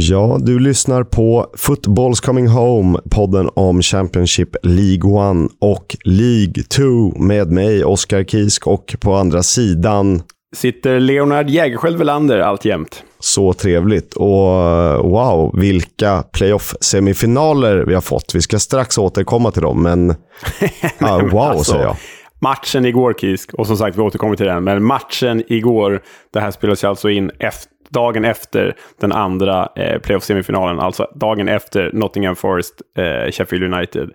Ja, du lyssnar på Footballs Coming Home, podden om Championship League 1 och League 2 med mig, Oskar Kisk, och på andra sidan sitter Leonard Jägerskiöld Welander alltjämt. Så trevligt. Och wow, vilka playoff-semifinaler vi har fått. Vi ska strax återkomma till dem, men, ah, wow, alltså, säger jag. Matchen igår, Kisk, och som sagt, vi återkommer till den, men matchen igår, det här spelas ju alltså in efter dagen efter den andra eh, playoff-semifinalen, alltså dagen efter Nottingham Forest, eh, Sheffield United.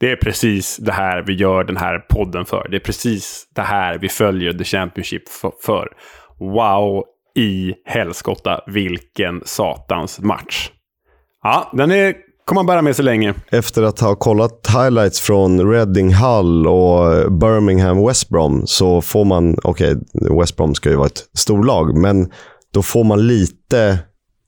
Det är precis det här vi gör den här podden för. Det är precis det här vi följer The Championship för. Wow i helskotta, vilken satans match. Ja, den är, kommer man bära med sig länge. Efter att ha kollat highlights från Reading Hull och Birmingham West Brom så får man, okej, okay, West Brom ska ju vara ett storlag, men då får man lite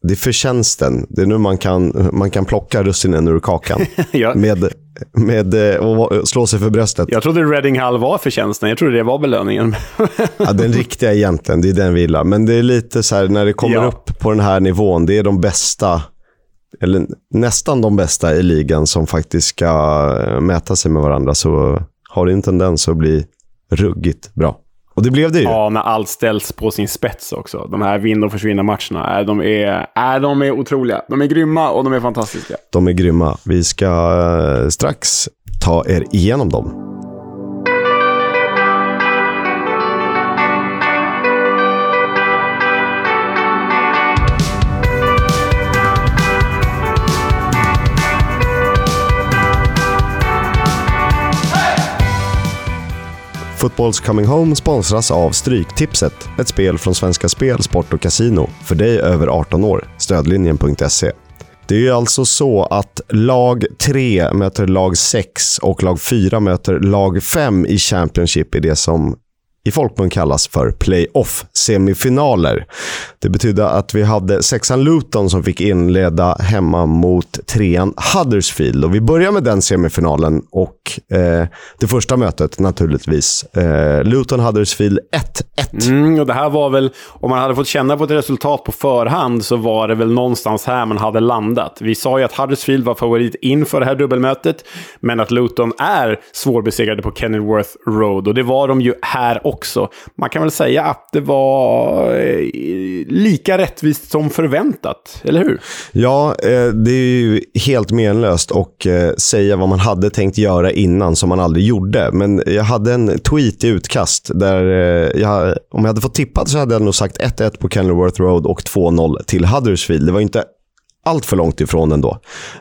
det är förtjänsten. Det är nu man kan, man kan plocka russinen ur kakan. ja. med, med, och slå sig för bröstet. Jag trodde Reading Hall var förtjänsten. Jag trodde det var belöningen. ja, den riktiga egentligen. Det är den vi gillar. Men det är lite så här, när det kommer ja. upp på den här nivån. Det är de bästa, eller nästan de bästa i ligan som faktiskt ska eh, mäta sig med varandra. Så har det en tendens att bli ruggigt bra. Och det blev det ju. Ja, när allt ställs på sin spets också. De här vinn och försvinna-matcherna, de är, är, de är otroliga. De är grymma och de är fantastiska. De är grymma. Vi ska eh, strax ta er igenom dem. Footballs Coming Home sponsras av Stryktipset, ett spel från Svenska Spel, Sport och Casino för dig över 18 år. Stödlinjen.se. Det är ju alltså så att lag 3 möter lag 6 och lag 4 möter lag 5 i Championship i det som i folkmun kallas för playoff-semifinaler. Det betydde att vi hade sexan Luton som fick inleda hemma mot trean Huddersfield. Och vi börjar med den semifinalen och eh, det första mötet naturligtvis. Eh, Luton-Huddersfield 1-1. Mm, och det här var väl, om man hade fått känna på ett resultat på förhand så var det väl någonstans här man hade landat. Vi sa ju att Huddersfield var favorit inför det här dubbelmötet, men att Luton är svårbesegrade på Kenilworth Road. Och det var de ju här också. Man kan väl säga att det var eh, lika rättvist som förväntat, eller hur? Ja, eh, det är ju helt menlöst att eh, säga vad man hade tänkt göra innan som man aldrig gjorde. Men jag hade en tweet i utkast där jag, om jag hade fått tippat så hade jag nog sagt 1-1 på Kenilworth Road och 2-0 till Huddersfield. Det var inte allt för långt ifrån ändå.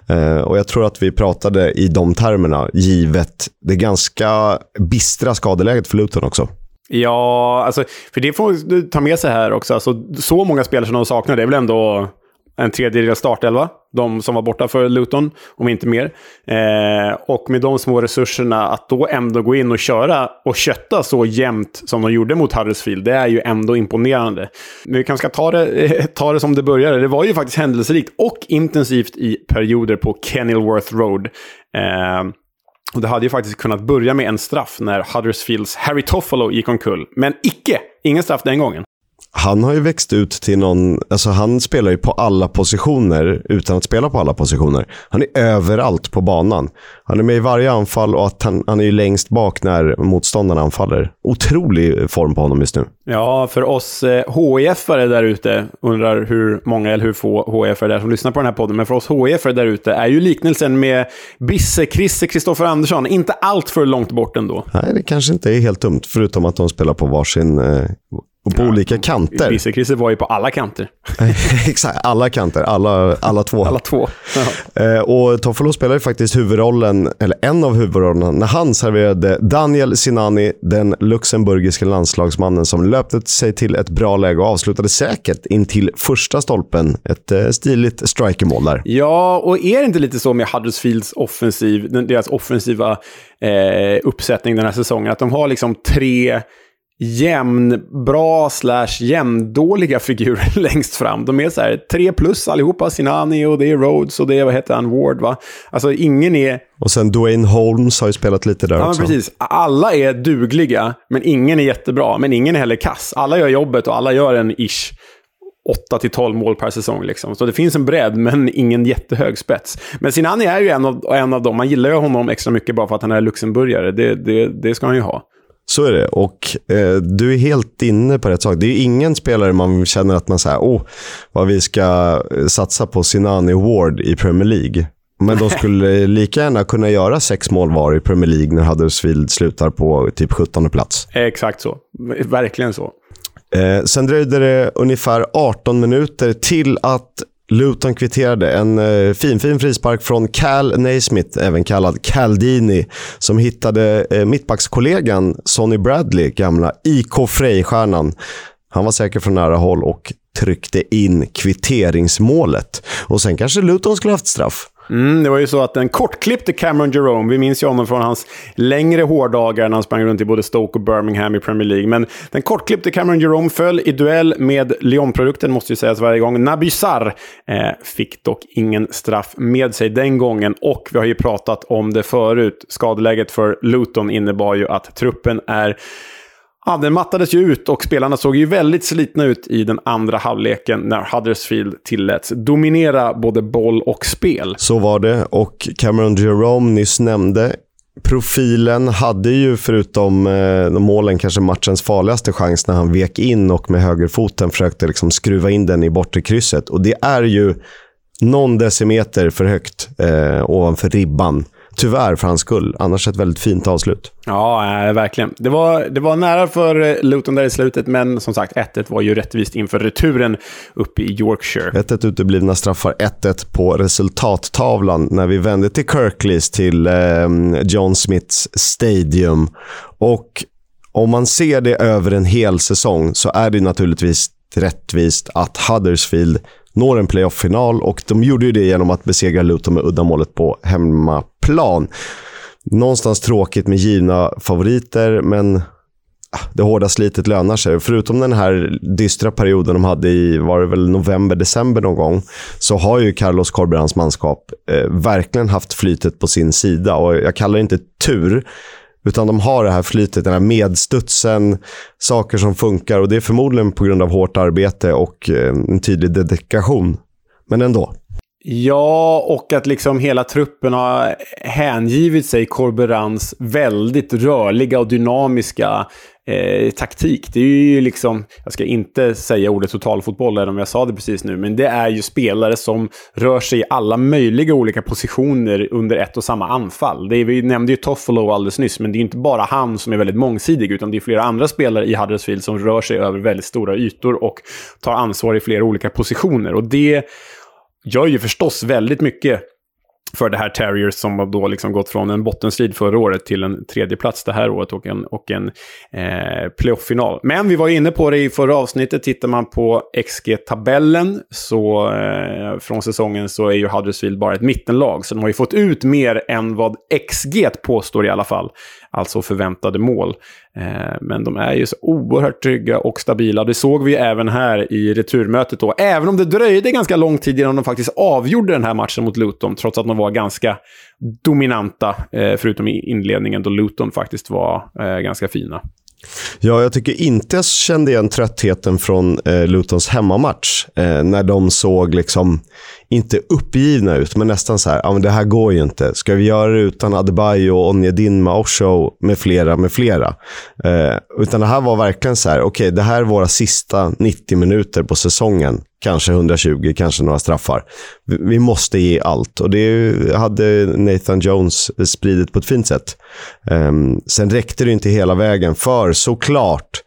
Eh, och jag tror att vi pratade i de termerna, givet det ganska bistra skadeläget för Luton också. Ja, alltså, för det får du ta med sig här också. Alltså, så många spelare som de saknar, det är väl ändå en tredjedel startelva. De som var borta för Luton, om inte mer. Eh, och med de små resurserna, att då ändå gå in och köra och kötta så jämnt som de gjorde mot Huddersfield, det är ju ändå imponerande. Men vi kanske ska ta det, ta det som det började. Det var ju faktiskt händelserikt och intensivt i perioder på Kenilworth Road. Eh, och det hade ju faktiskt kunnat börja med en straff när Huddersfields Harry Toffolo gick omkull. Men icke! Ingen straff den gången han har ju växt ut till någon, alltså han spelar ju på alla positioner utan att spela på alla positioner. Han är överallt på banan. Han är med i varje anfall och att han, han är ju längst bak när motståndarna anfaller. Otrolig form på honom just nu. Ja, för oss eh, HIF-are där ute, undrar hur många eller hur få HIF-are det är som lyssnar på den här podden, men för oss HIF-are där ute är ju liknelsen med Bisse-Krisse Kristoffer Andersson inte allt för långt bort ändå. Nej, det kanske inte är helt dumt, förutom att de spelar på varsin eh, och på ja, olika kanter. Visse var ju på alla kanter. Exakt, alla kanter. Alla, alla två. alla två. Eh, och Toffolo spelar ju faktiskt huvudrollen, eller en av huvudrollerna, när han serverade Daniel Sinani, den luxemburgiska landslagsmannen som löpte sig till ett bra läge och avslutade säkert in till första stolpen. Ett eh, stiligt strikermål där. Ja, och är det inte lite så med Huddersfields offensiv, deras offensiva eh, uppsättning den här säsongen, att de har liksom tre jämnbra slash jämndåliga figurer längst fram. De är så här tre plus allihopa. Sinani och det är Rhodes och det är, vad heter han, Ward va? Alltså ingen är... Och sen Dwayne Holmes har ju spelat lite där ja, också. Ja, precis. Alla är dugliga, men ingen är jättebra. Men ingen är heller kass. Alla gör jobbet och alla gör en ish. 8 12 mål per säsong. Liksom. Så det finns en bredd, men ingen jättehög spets. Men Sinani är ju en av, en av dem. Man gillar ju honom extra mycket bara för att han är luxemburgare. Det, det, det ska han ju ha. Så är det. Och eh, du är helt inne på rätt sak. Det är ingen spelare man känner att man säger, oh, vad vi ska eh, satsa på Sinani Ward i Premier League. Men de skulle lika gärna kunna göra sex mål var i Premier League när Huddersfield slutar på typ 17 plats. Exakt så. Verkligen så. Eh, sen dröjde det ungefär 18 minuter till att Luton kvitterade. En eh, fin, fin frispark från Cal Naismith, även kallad Caldini, som hittade eh, mittbackskollegan Sonny Bradley, gamla IK Frej-stjärnan. Han var säker från nära håll och tryckte in kvitteringsmålet. Och sen kanske Luton skulle haft straff. Mm, det var ju så att den kortklippte Cameron Jerome, vi minns ju honom från hans längre hårdagar när han sprang runt i både Stoke och Birmingham i Premier League. Men den kortklippte Cameron Jerome föll i duell med Lyon-produkten, måste ju sägas varje gång. Naby Sarr eh, fick dock ingen straff med sig den gången. Och vi har ju pratat om det förut. Skadeläget för Luton innebar ju att truppen är Ja, den mattades ju ut och spelarna såg ju väldigt slitna ut i den andra halvleken när Huddersfield tilläts dominera både boll och spel. Så var det och Cameron Jerome nyss nämnde Profilen hade ju förutom eh, målen kanske matchens farligaste chans när han vek in och med högerfoten försökte liksom skruva in den i bortre krysset. Och det är ju någon decimeter för högt eh, ovanför ribban. Tyvärr för hans skull. Annars ett väldigt fint avslut. Ja, äh, verkligen. Det var, det var nära för eh, Luton där i slutet, men som sagt, 1-1 var ju rättvist inför returen uppe i Yorkshire. 1-1 uteblivna straffar, 1-1 på resultattavlan när vi vände till Kirkleys, till eh, John Smiths Stadium. Och om man ser det över en hel säsong så är det naturligtvis rättvist att Huddersfield når en playoff-final och de gjorde ju det genom att besegra Luton med uddamålet på hemmaplan. Någonstans tråkigt med givna favoriter, men ah, det hårda slitet lönar sig. Förutom den här dystra perioden de hade i, var det väl november, december någon gång, så har ju Carlos Corberans manskap eh, verkligen haft flytet på sin sida. Och jag kallar det inte tur, utan de har det här flytet, den här medstudsen, saker som funkar. Och det är förmodligen på grund av hårt arbete och eh, en tydlig dedikation. Men ändå. Ja, och att liksom hela truppen har hängivit sig Corberans väldigt rörliga och dynamiska eh, taktik. Det är ju liksom, jag ska inte säga ordet totalfotboll, även om jag sa det precis nu, men det är ju spelare som rör sig i alla möjliga olika positioner under ett och samma anfall. Det är, vi nämnde ju Toffolo alldeles nyss, men det är inte bara han som är väldigt mångsidig, utan det är flera andra spelare i Huddersfield som rör sig över väldigt stora ytor och tar ansvar i flera olika positioner. Och det gör ju förstås väldigt mycket för det här Terriers som har då liksom gått från en bottenstrid förra året till en tredje plats det här året och en, och en eh, playoff-final. Men vi var inne på det i förra avsnittet. Tittar man på XG-tabellen så eh, från säsongen så är ju Huddersfield bara ett mittenlag. Så de har ju fått ut mer än vad XG påstår i alla fall alltså förväntade mål. Eh, men de är ju så oerhört trygga och stabila. Det såg vi även här i returmötet då. Även om det dröjde ganska lång tid innan de faktiskt avgjorde den här matchen mot Luton, trots att de var ganska dominanta, eh, förutom i inledningen då Luton faktiskt var eh, ganska fina. Ja, jag tycker inte jag kände igen tröttheten från eh, Lutons hemmamatch. Eh, när de såg liksom, inte uppgivna ut, men nästan så här, ah, men det här går ju inte. Ska vi göra det utan Adebayo, Onjedinma, Osho med flera, med flera? Eh, utan det här var verkligen så här, okej, okay, det här är våra sista 90 minuter på säsongen. Kanske 120, kanske några straffar. Vi, vi måste ge allt och det hade Nathan Jones spridit på ett fint sätt. Eh, sen räckte det inte hela vägen, för såklart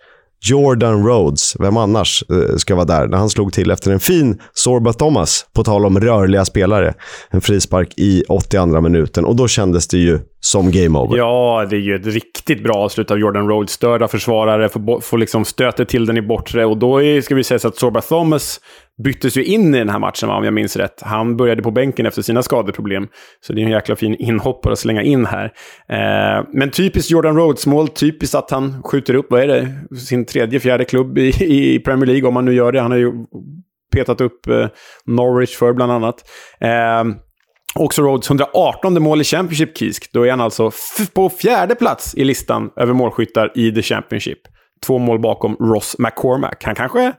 Jordan Rhodes, vem annars eh, ska vara där, när han slog till efter en fin Sorba Thomas, på tal om rörliga spelare. En frispark i 82 minuten och då kändes det ju som game over. Ja, det är ju ett riktigt bra avslut av Jordan Rhodes. Störda försvarare, får, får liksom stöter till den i bortre och då är, ska vi säga så att Sorba Thomas byttes ju in i den här matchen, om jag minns rätt. Han började på bänken efter sina skadeproblem. Så det är en jäkla fin inhoppare att slänga in här. Eh, men typiskt Jordan Rhodes-mål, typiskt att han skjuter upp, vad är det, sin tredje, fjärde klubb i, i Premier League, om han nu gör det. Han har ju petat upp eh, Norwich för bland annat. Eh, Också Rhodes 118 mål i Championship Kisk. Då är han alltså på fjärde plats i listan över målskyttar i The Championship. Två mål bakom Ross McCormack. Han kanske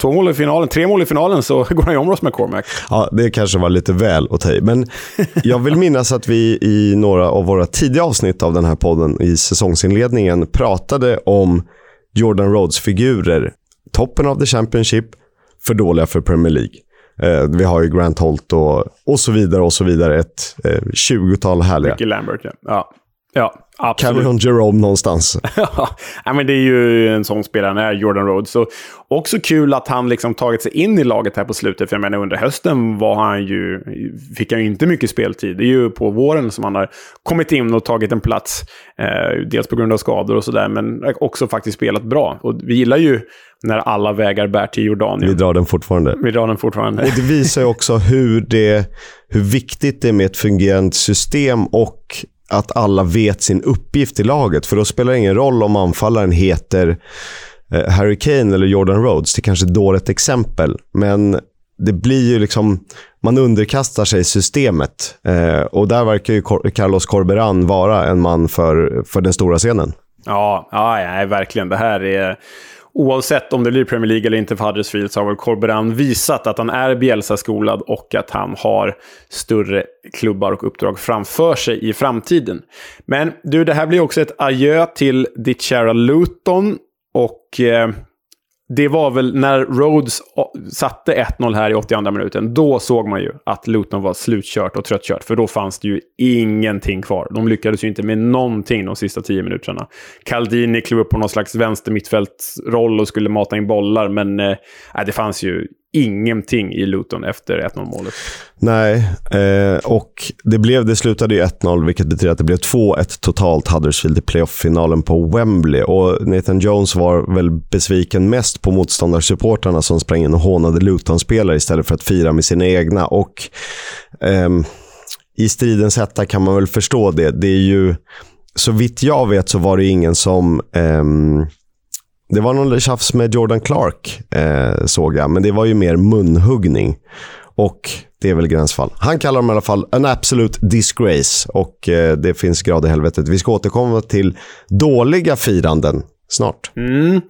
två mål i finalen, tre mål i finalen så går han ju om Ross McCormack. Ja, det kanske var lite väl att ta i. Men jag vill minnas att vi i några av våra tidiga avsnitt av den här podden i säsongsinledningen pratade om Jordan Rhodes-figurer. Toppen av the Championship, för dåliga för Premier League. Eh, vi har ju Grant Holt och, och så vidare och så vidare. Ett eh, 20-tal härliga. Ricky Lambert, ja. ja. Ja, absolut. Carry Jerome någonstans. ja, men det är ju en sån spelare, han är Jordan Rhodes. Så också kul att han liksom tagit sig in i laget här på slutet. För jag menar, under hösten var han ju, fick han ju inte mycket speltid. Det är ju på våren som han har kommit in och tagit en plats. Eh, dels på grund av skador och sådär, men också faktiskt spelat bra. Och vi gillar ju när alla vägar bär till Jordanien. Vi drar den fortfarande. Vi drar den fortfarande. Och det visar ju också hur, det, hur viktigt det är med ett fungerande system och att alla vet sin uppgift i laget. För då spelar det ingen roll om anfallaren heter eh, Harry Kane eller Jordan Rhodes. Det är kanske är ett dåligt exempel, men det blir ju liksom... Man underkastar sig systemet. Eh, och där verkar ju Carlos Corberan vara en man för, för den stora scenen. Ja, ja, ja, verkligen. Det här är oavsett om det blir Premier League eller inte för Huddersfield så har väl Corberan visat att han är Bielsa-skolad och att han har större klubbar och uppdrag framför sig i framtiden. Men du, det här blir också ett adjö till ditt kära Luton och eh, det var väl när Rhodes satte 1-0 här i 82 minuten. Då såg man ju att Luton var slutkört och tröttkört. För då fanns det ju ingenting kvar. De lyckades ju inte med någonting de sista tio minuterna. Caldini klev upp på någon slags vänster mittfältsroll och skulle mata in bollar. Men eh, det fanns ju ingenting i Luton efter 1-0 målet. Nej, eh, och det, blev, det slutade ju 1-0, vilket betyder att det blev 2-1 totalt Huddersfield i playoff-finalen på Wembley. Och Nathan Jones var väl besviken mest på motståndarsupportrarna som sprang in och hånade Luton-spelare istället för att fira med sina egna. Och eh, i stridens hetta kan man väl förstå det. Det är ju, så vitt jag vet så var det ingen som eh, det var någon tjafs med Jordan Clark, eh, såg jag. Men det var ju mer munhuggning. Och det är väl gränsfall. Han kallar dem i alla fall en absolut disgrace. Och eh, det finns grad i helvetet. Vi ska återkomma till dåliga firanden snart. Mm.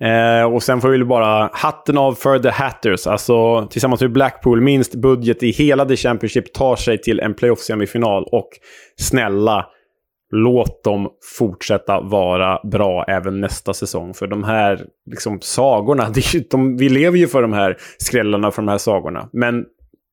Eh, och sen får vi bara hatten av för the Hatters. Alltså tillsammans med Blackpool, minst budget i hela The Championship tar sig till en playoff-semifinal. Och snälla, låt dem fortsätta vara bra även nästa säsong. För de här liksom, sagorna, de, vi lever ju för de här skrällarna för de här sagorna. Men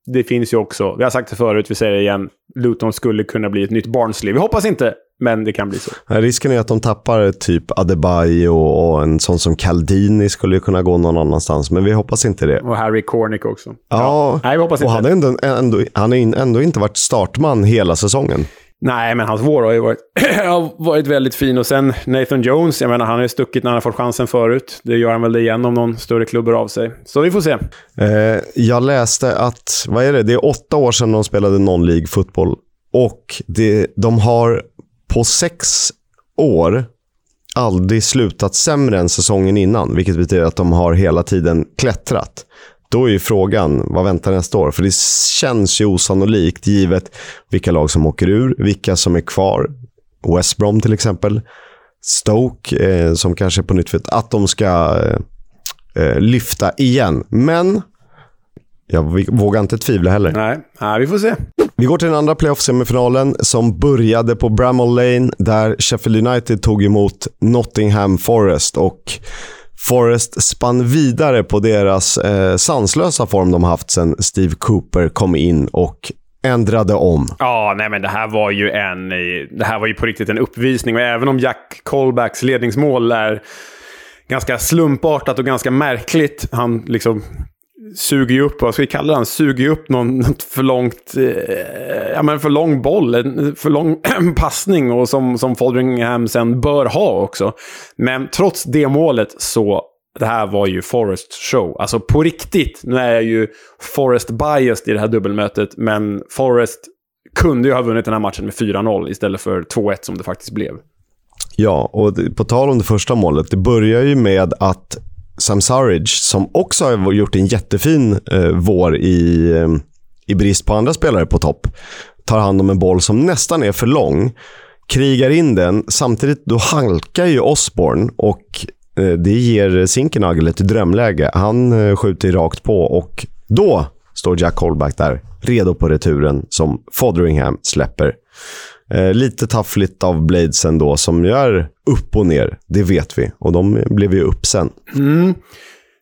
det finns ju också, vi har sagt det förut, vi säger det igen, Luton skulle kunna bli ett nytt Barnsley. Vi hoppas inte, men det kan bli så. Risken är att de tappar typ Adebayo och en sån som Caldini skulle kunna gå någon annanstans, men vi hoppas inte det. Och Harry Cornick också. Ja, ja. Nej, vi hoppas inte. och han, ändå, ändå, han har ändå inte varit startman hela säsongen. Nej, men hans vår har ju varit, har varit väldigt fin. Och sen Nathan Jones, jag menar, han har ju stuckit när han har fått chansen förut. Det gör han väl igen om någon större klubb av sig. Så vi får se. Eh, jag läste att, vad är det, det är åtta år sedan de spelade non-League fotboll. Och det, de har på sex år aldrig slutat sämre än säsongen innan. Vilket betyder att de har hela tiden klättrat. Då är ju frågan, vad väntar nästa år? För det känns ju osannolikt givet vilka lag som åker ur, vilka som är kvar. West Brom till exempel. Stoke, eh, som kanske är på nytt för att de ska eh, eh, lyfta igen. Men jag vågar inte tvivla heller. Nej, Nej vi får se. Vi går till den andra playoff-semifinalen som började på Bramall Lane där Sheffield United tog emot Nottingham Forest. och Forrest spann vidare på deras eh, sanslösa form de haft sen Steve Cooper kom in och ändrade om. Ja, nej men det här var ju en... Eh, det här var ju på riktigt en uppvisning. Och även om Jack Colbacks ledningsmål är ganska slumpartat och ganska märkligt. Han liksom suger ju upp, vad ska vi kalla den, suger ju upp någon, för långt, eh, ja men för lång boll, för lång passning och som, som Folderingham sen bör ha också. Men trots det målet så, det här var ju Forest show. Alltså på riktigt, nu är jag ju Forest biased i det här dubbelmötet, men Forest kunde ju ha vunnit den här matchen med 4-0 istället för 2-1 som det faktiskt blev. Ja, och på tal om det första målet. Det börjar ju med att Sam Surridge, som också har gjort en jättefin eh, vår i, eh, i brist på andra spelare på topp, tar hand om en boll som nästan är för lång, krigar in den. Samtidigt då halkar ju Osborne och eh, det ger Zinkenagel ett drömläge. Han eh, skjuter rakt på och då står Jack Holback där, redo på returen som Fotheringham släpper. Eh, lite taffligt av Blades ändå, som gör upp och ner. Det vet vi. Och de blev ju upp sen. Mm.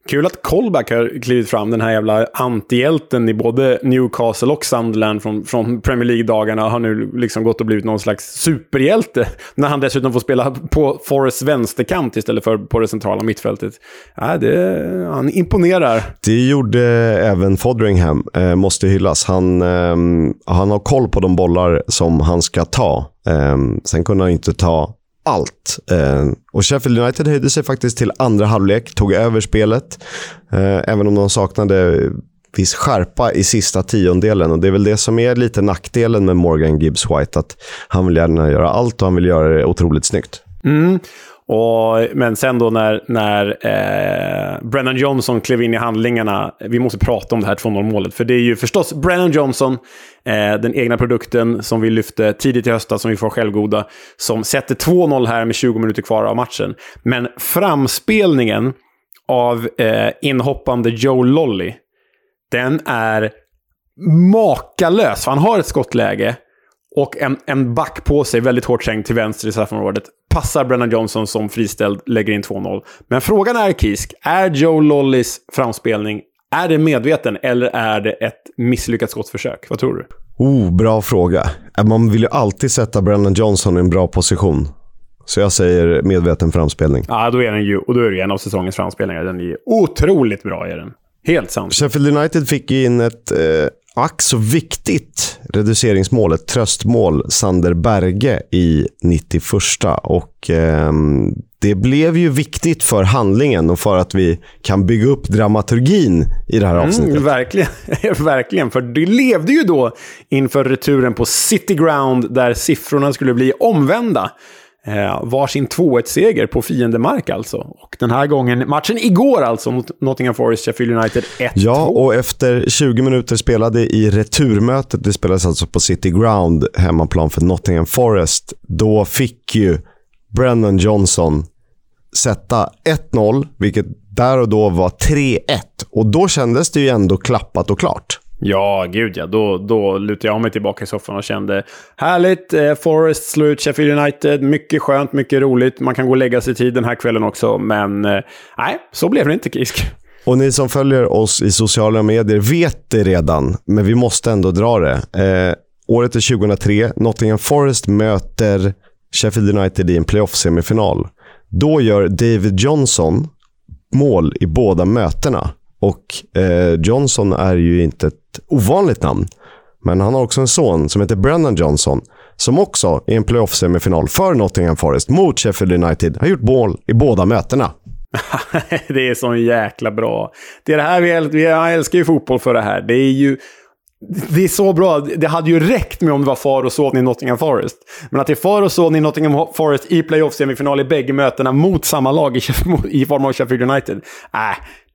Kul att Colback har klivit fram, den här jävla antihjälten i både Newcastle och Sunderland från, från Premier League-dagarna. Har nu liksom gått och blivit någon slags superhjälte. När han dessutom får spela på Forrests vänsterkant istället för på det centrala mittfältet. Ja, det, han imponerar. Det gjorde även Fodringham, eh, måste hyllas. Han, eh, han har koll på de bollar som han ska ta. Eh, sen kunde han inte ta allt. Eh, och Sheffield United höjde sig faktiskt till andra halvlek, tog över spelet. Eh, även om de saknade viss skärpa i sista tiondelen. Och Det är väl det som är lite nackdelen med Morgan Gibbs White. Att han vill gärna göra allt och han vill göra det otroligt snyggt. Mm. Och, men sen då när, när eh, Brennan Johnson klev in i handlingarna, vi måste prata om det här 2-0-målet. För det är ju förstås Brennan Johnson, eh, den egna produkten som vi lyfte tidigt i höstas, som vi får självgoda, som sätter 2-0 här med 20 minuter kvar av matchen. Men framspelningen av eh, inhoppande Joe Lolly, den är makalös. Han har ett skottläge och en, en back på sig, väldigt hårt trängd till vänster i straffområdet. Passar Brennan Johnson som friställd, lägger in 2-0. Men frågan är, Kisk, är Joe Lollys framspelning, är det medveten eller är det ett misslyckat skottförsök? Vad tror du? Oh, bra fråga. Man vill ju alltid sätta Brennan Johnson i en bra position. Så jag säger medveten framspelning. Ja, då är den ju, och då är det en av säsongens framspelningar. Den är otroligt bra, är den. Helt sant. Sheffield United fick in ett eh, ack så viktigt reduceringsmål, ett tröstmål, Sander Berge i 91. Och eh, det blev ju viktigt för handlingen och för att vi kan bygga upp dramaturgin i det här mm, avsnittet. Mm, verkligen, verkligen, för det levde ju då inför returen på City Ground där siffrorna skulle bli omvända. Eh, varsin 2-1-seger på fiendemark alltså. Och den här gången, matchen igår alltså, mot Nottingham Forest, Sheffield United 1-2. Ja, och efter 20 minuter spelade i returmötet, det spelades alltså på City Ground, hemmaplan för Nottingham Forest, då fick ju Brennan Johnson sätta 1-0, vilket där och då var 3-1. Och då kändes det ju ändå klappat och klart. Ja, gud ja. Då, då lutade jag mig tillbaka i soffan och kände härligt. Eh, Forest slår ut Sheffield United. Mycket skönt, mycket roligt. Man kan gå och lägga sig tid den här kvällen också. Men eh, nej, så blev det inte Kisk. Och ni som följer oss i sociala medier vet det redan, men vi måste ändå dra det. Eh, året är 2003. Nottingham Forest möter Sheffield United i en playoff-semifinal. Då gör David Johnson mål i båda mötena. Och eh, Johnson är ju inte ett ovanligt namn. Men han har också en son som heter Brennan Johnson. Som också i en playoff-semifinal för Nottingham Forest mot Sheffield United har gjort mål i båda mötena. det är så jäkla bra. Det är det här vi, vi jag älskar ju fotboll för det här. Det är ju... Det är så bra. Det hade ju räckt med om det var far och son i Nottingham Forest. Men att det är far och son i Nottingham Forest i playoff-semifinal i bägge mötena mot samma lag i, i form av Sheffield United. Äh,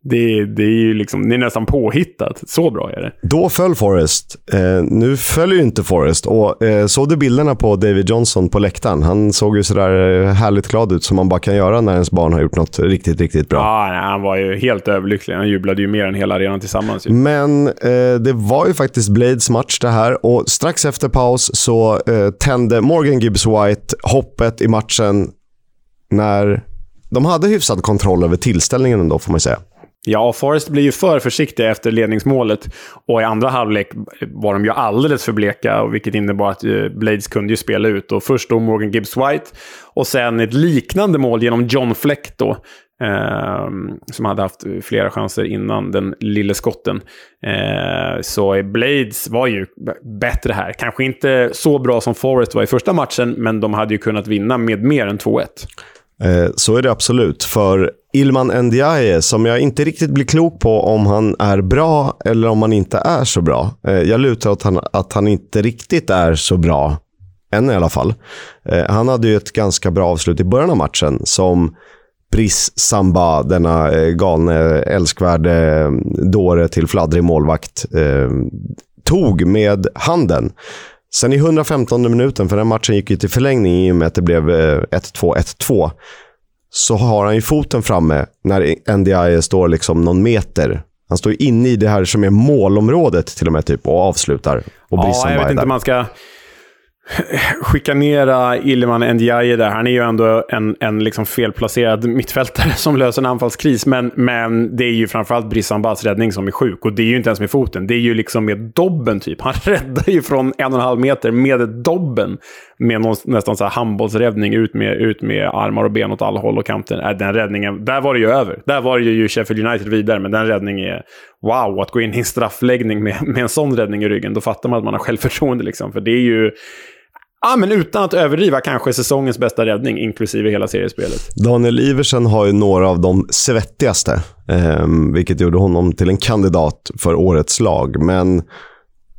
det, det, är ju liksom, det är nästan påhittat. Så bra är det. Då föll Forrest. Eh, nu följer ju inte Forrest. Och, eh, såg du bilderna på David Johnson på läktaren? Han såg ju sådär eh, härligt glad ut som man bara kan göra när ens barn har gjort något riktigt, riktigt bra. Ja, nej, han var ju helt överlycklig. Han jublade ju mer än hela arenan tillsammans. Ju. Men eh, det var ju faktiskt Blades match det här och strax efter paus så eh, tände Morgan Gibbs White hoppet i matchen när de hade hyfsad kontroll över tillställningen ändå, får man säga. Ja, Forrest blir ju för försiktiga efter ledningsmålet. Och i andra halvlek var de ju alldeles för bleka, vilket innebar att eh, Blades kunde ju spela ut. Och först då Morgan Gibbs White och sen ett liknande mål genom John Fleck då. Eh, som hade haft flera chanser innan den lille skotten. Eh, så Blades var ju bättre här. Kanske inte så bra som Forrest var i första matchen, men de hade ju kunnat vinna med mer än 2-1. Eh, så är det absolut. För Ilman Ndiaye, som jag inte riktigt blir klok på om han är bra eller om han inte är så bra. Eh, jag lutar åt han, att han inte riktigt är så bra, än i alla fall. Eh, han hade ju ett ganska bra avslut i början av matchen som Briss Samba, denna eh, galne, älskvärde dåre till fladdrig målvakt, tog med handen. Sen i 115 minuten, för den matchen gick ju till förlängning i och med att det blev 1-2, 1-2 så har han ju foten framme när NDI står liksom någon meter. Han står inne i det här som är målområdet till och med typ och avslutar. Och ja, jag vet inte om man ska chikanera Ilman Ndiaye där. Han är ju ändå en, en liksom felplacerad mittfältare som löser en anfallskris. Men, men det är ju framförallt Brissambas räddning som är sjuk. Och det är ju inte ens med foten. Det är ju liksom med dobben typ. Han räddar ju från en och en halv meter med dobben. Med någon, nästan så här handbollsräddning ut med, ut med armar och ben åt alla håll och kanter. Äh, den räddningen, där var det ju över. Där var det ju Sheffield United vidare. Men den räddningen är wow, att gå in i en straffläggning med, med en sån räddning i ryggen. Då fattar man att man har självförtroende liksom. För det är ju Ja, men utan att överdriva kanske säsongens bästa räddning, inklusive hela seriespelet. Daniel Iversen har ju några av de svettigaste, eh, vilket gjorde honom till en kandidat för årets lag. Men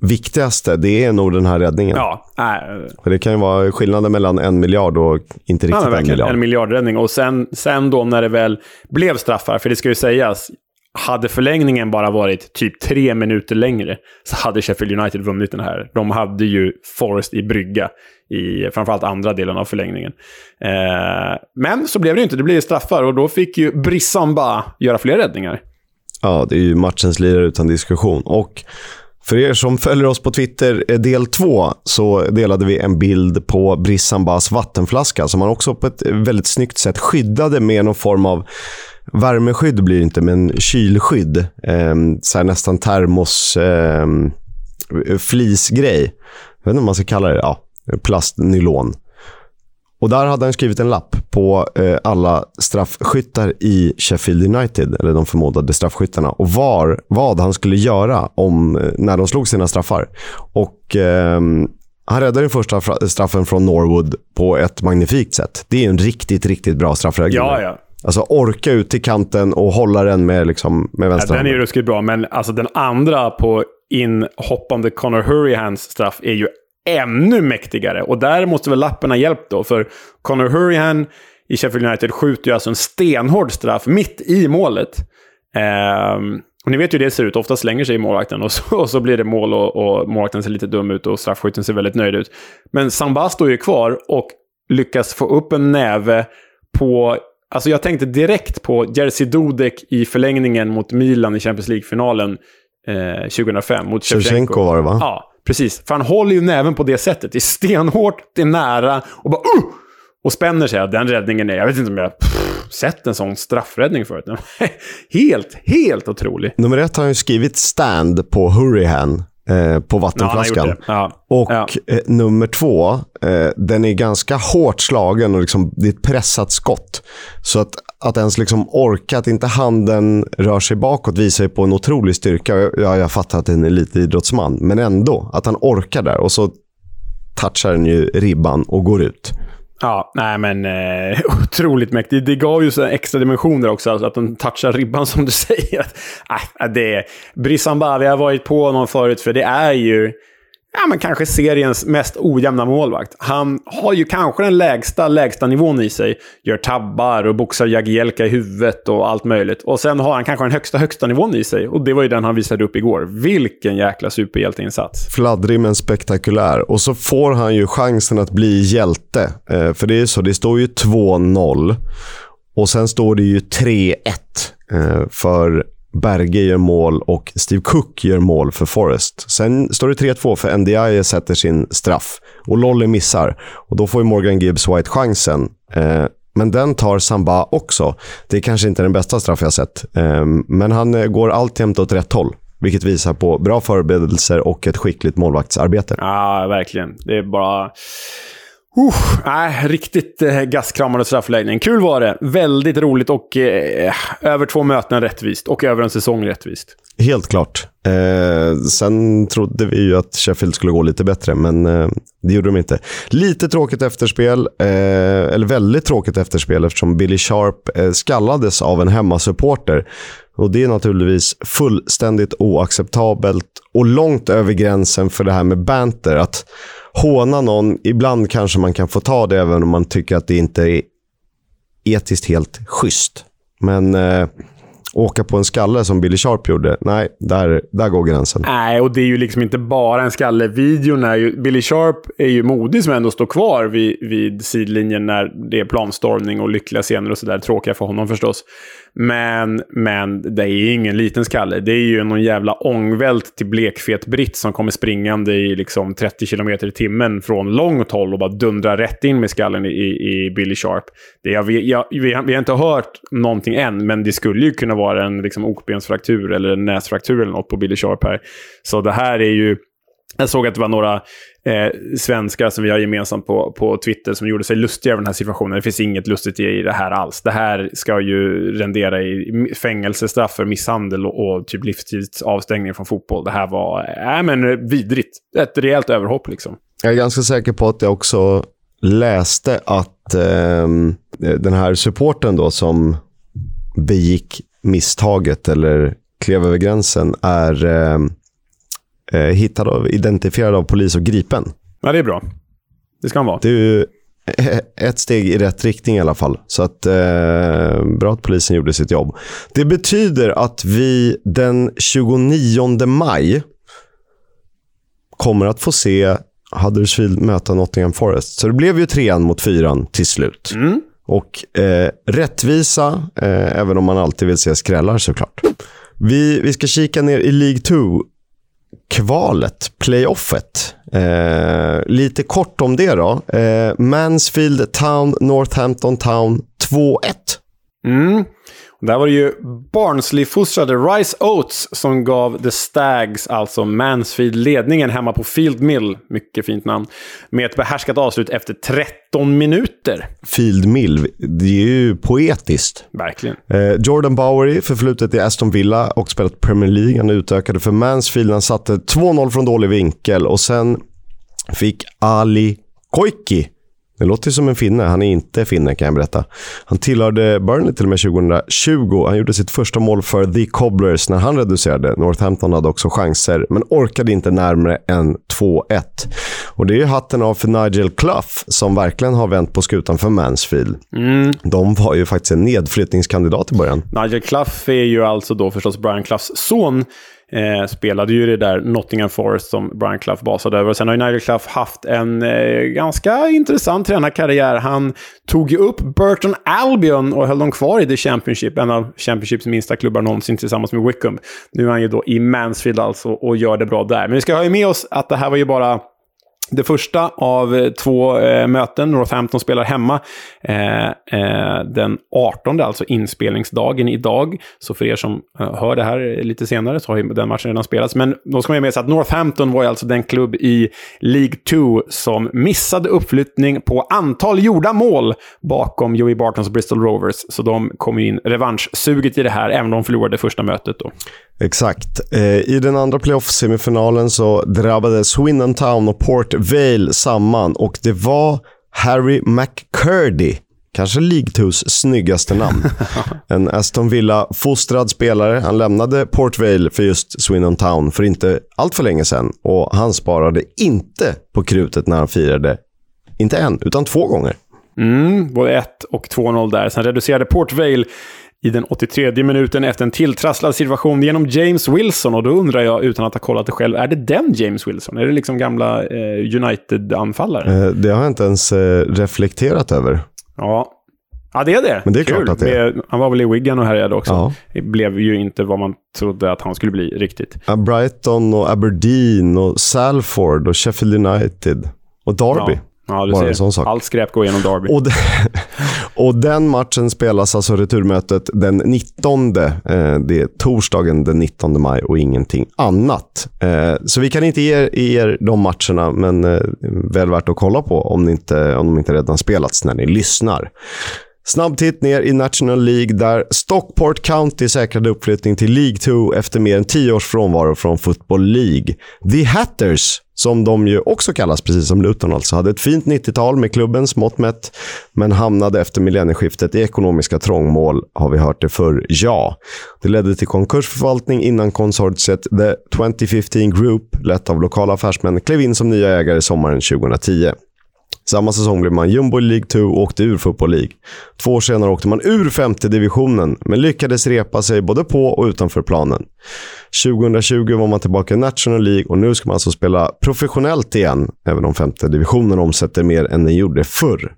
viktigaste, det är nog den här räddningen. Ja. Äh, för det kan ju vara skillnaden mellan en miljard och inte riktigt ja, en miljard. En miljardräddning. Och sen, sen då när det väl blev straffar, för det ska ju sägas, hade förlängningen bara varit typ tre minuter längre så hade Sheffield United vunnit den här. De hade ju Forest i brygga i framförallt andra delen av förlängningen. Eh, men så blev det inte. Det blev straffar och då fick ju Brissamba göra fler räddningar. Ja, det är ju matchens lirare utan diskussion. Och för er som följer oss på Twitter, eh, del två, så delade vi en bild på Brissambas vattenflaska som han också på ett väldigt snyggt sätt skyddade med någon form av värmeskydd blir det inte, men kylskydd. Eh, så nästan termos eh, flisgrej. Jag vet inte om man ska kalla det. Ja, plastnylon. Och där hade han skrivit en lapp på eh, alla straffskyttar i Sheffield United, eller de förmodade straffskyttarna, och var, vad han skulle göra om, eh, när de slog sina straffar. Och eh, han räddade den första straffen från Norwood på ett magnifikt sätt. Det är en riktigt, riktigt bra straffregel. Ja, ja. Alltså orka ut till kanten och hålla den med, liksom, med vänster ja, Den är ju ruskigt bra, men alltså den andra på inhoppande Connor Hurrihans straff är ju ännu mäktigare. Och där måste väl lappen ha hjälpt då, för Connor Hurrihan i Sheffield United skjuter ju alltså en stenhård straff mitt i målet. Um, och ni vet ju hur det ser ut. Ofta slänger sig målvakten och så, och så blir det mål och, och målvakten ser lite dum ut och straffskytten ser väldigt nöjd ut. Men Samba står ju kvar och lyckas få upp en näve på... Alltså jag tänkte direkt på Jerzy Dudek i förlängningen mot Milan i Champions League-finalen eh, 2005 mot Shevchenko. var det va? Ja. Precis, för han håller ju näven på det sättet. Det är stenhårt, det är nära och bara uh! Och spänner sig. Den räddningen är... Jag vet inte om jag pff, sett en sån straffräddning förut. helt, helt otrolig. Nummer ett har han ju skrivit stand på Hurrihan eh, på vattenflaskan. Ja, ja. Och ja. Eh, nummer två, eh, den är ganska hårt slagen och liksom, det är ett pressat skott. Så att, att ens liksom orka, att inte handen rör sig bakåt visar ju på en otrolig styrka. Ja, jag fattar att det är en elitidrottsman, men ändå. Att han orkar där och så touchar den ju ribban och går ut. Ja, nej men eh, otroligt mäktigt. Det gav ju så extra dimensioner också, alltså att den touchar ribban som du säger. Äh, äh, det är, Brissamba, vi har varit på honom förut, för det är ju ja, men kanske seriens mest ojämna målvakt. Han har ju kanske den lägsta, lägsta nivån i sig. Gör tabbar och boxar Jagielka i huvudet och allt möjligt. Och sen har han kanske den högsta, högsta nivån i sig. Och det var ju den han visade upp igår. Vilken jäkla superhjälteinsats. Fladdrig men spektakulär. Och så får han ju chansen att bli hjälte. Eh, för det är så, det står ju 2-0. Och sen står det ju 3-1 eh, för Berge gör mål och Steve Cook gör mål för Forest. Sen står det 3-2 för NDI sätter sin straff och Lolly missar. Och Då får Morgan Gibbs White chansen. Eh, men den tar Samba också. Det är kanske inte den bästa straff jag sett, eh, men han eh, går alltjämt åt rätt håll. Vilket visar på bra förberedelser och ett skickligt målvaktsarbete. Ja, verkligen. Det är bara... Uh, äh, riktigt eh, gastkramande straffläggning. Kul var det. Väldigt roligt och eh, över två möten rättvist. Och över en säsong rättvist. Helt klart. Eh, sen trodde vi ju att Sheffield skulle gå lite bättre, men eh, det gjorde de inte. Lite tråkigt efterspel, eh, eller väldigt tråkigt efterspel eftersom Billy Sharp eh, skallades av en hemmasupporter. Och Det är naturligtvis fullständigt oacceptabelt och långt över gränsen för det här med banter. Att håna någon, ibland kanske man kan få ta det även om man tycker att det inte är etiskt helt schysst. Men eh, åka på en skalle som Billy Sharp gjorde, nej, där, där går gränsen. Nej, och det är ju liksom inte bara en skalle. Videon är ju... Billy Sharp är ju modig som ändå står kvar vid, vid sidlinjen när det är planstormning och lyckliga scener och sådär. Tråkiga för honom förstås. Men, men det är ju ingen liten skalle. Det är ju någon jävla ångvält till blekfet britt som kommer springande i liksom 30 km i timmen från långt håll och bara dundrar rätt in med skallen i, i Billy Sharp. Det, jag, jag, vi, har, vi har inte hört någonting än, men det skulle ju kunna vara en liksom, okbensfraktur eller en näsfraktur eller något på Billy Sharp här. Så det här är ju... Jag såg att det var några eh, svenskar som vi har gemensamt på, på Twitter som gjorde sig lustiga över den här situationen. Det finns inget lustigt i det här alls. Det här ska ju rendera i fängelsestraff för misshandel och, och typ livstidsavstängning från fotboll. Det här var äh, men, vidrigt. Ett rejält överhopp liksom. Jag är ganska säker på att jag också läste att eh, den här supporten då som begick misstaget eller klev över gränsen är eh, eh, hittad och identifierad av polis och gripen. Ja, det är bra. Det ska han vara. Det är ju ett steg i rätt riktning i alla fall. Så att, eh, bra att polisen gjorde sitt jobb. Det betyder att vi den 29 maj kommer att få se Huddersfield möta Nottingham Forest. Så det blev ju trean mot fyran till slut. Mm. Och eh, rättvisa, eh, även om man alltid vill se skrällar såklart. Vi, vi ska kika ner i League 2 kvalet, playoffet. Eh, lite kort om det då. Eh, Mansfield Town, Northampton Town 2-1. Mm. Där var det ju Barnsley-fostrade Rice Oats som gav The Stags, alltså Mansfield, ledningen hemma på Field Mill. Mycket fint namn. Med ett behärskat avslut efter 13 minuter. Field Mill, det är ju poetiskt. Verkligen. Eh, Jordan Bowery, förflutet i Aston Villa och spelat Premier League. Han utökade för Mansfield. Han satte 2-0 från dålig vinkel och sen fick Ali Koiki det låter som en finne. Han är inte finne kan jag berätta. Han tillhörde Burnley till och med 2020. Han gjorde sitt första mål för The Cobblers när han reducerade. Northampton hade också chanser, men orkade inte närmare än 2-1. Och det är ju hatten av för Nigel Clough, som verkligen har vänt på skutan för Mansfield. Mm. De var ju faktiskt en nedflyttningskandidat i början. Nigel Clough är ju alltså då förstås Brian Cloughs son. Eh, spelade ju det där Nottingham Forest som Brian Clough basade över. Och sen har ju Nigel Clough haft en eh, ganska intressant tränarkarriär. Han tog ju upp Burton Albion och höll dem kvar i The Championship, en av Championships minsta klubbar någonsin tillsammans med Wickham. Nu är han ju då i Mansfield alltså och gör det bra där. Men vi ska ha med oss att det här var ju bara det första av eh, två eh, möten, Northampton spelar hemma eh, eh, den 18, alltså inspelningsdagen idag. Så för er som eh, hör det här lite senare så har ju den matchen redan spelats. Men då ska man ju med sig att Northampton var ju alltså den klubb i League 2 som missade uppflyttning på antal gjorda mål bakom Joey Bartons Bristol Rovers. Så de kom ju in revanschsuget i det här, även om de förlorade första mötet då. Exakt. Eh, I den andra playoff-semifinalen så drabbades Swindon Town och Port Vale samman och det var Harry McCurdy, kanske 2s snyggaste namn. en Aston Villa-fostrad spelare. Han lämnade Port Vale för just Swindon Town för inte allt för länge sedan och han sparade inte på krutet när han firade, inte en, utan två gånger. Mm, både 1 och 2-0 där. Sen reducerade Port Vale i den 83 minuten efter en tilltrasslad situation genom James Wilson. Och då undrar jag, utan att ha kollat det själv, är det den James Wilson? Är det liksom gamla eh, United-anfallare? Eh, det har jag inte ens eh, reflekterat över. Ja. Ja, det är det. Men det är Kul. klart att det är. Han var väl i Wigan och härjade också. Ja. Det blev ju inte vad man trodde att han skulle bli riktigt. Brighton och Aberdeen och Salford och Sheffield United och Derby. Ja. Ja, du Bara ser. Allt skräp går igenom Derby. Och, de, och den matchen spelas alltså returmötet den 19. Eh, det är torsdagen den 19 maj och ingenting annat. Eh, så vi kan inte ge er de matcherna, men eh, väl värt att kolla på om, inte, om de inte redan spelats när ni lyssnar. Snabb titt ner i National League där Stockport County säkrade uppflyttning till League 2 efter mer än tio års frånvaro från Football League. The Hatters, som de ju också kallas, precis som Luton alltså, hade ett fint 90-tal med klubbens mått mätt, men hamnade efter millennieskiftet i ekonomiska trångmål, har vi hört det förr, ja. Det ledde till konkursförvaltning innan konsortiet The 2015 Group, lett av lokala affärsmän, klev in som nya ägare sommaren 2010. Samma säsong blev man jumbo i League 2 och åkte ur Football League. Två år senare åkte man ur femte divisionen, men lyckades repa sig både på och utanför planen. 2020 var man tillbaka i National League och nu ska man alltså spela professionellt igen, även om femte divisionen omsätter mer än den gjorde förr.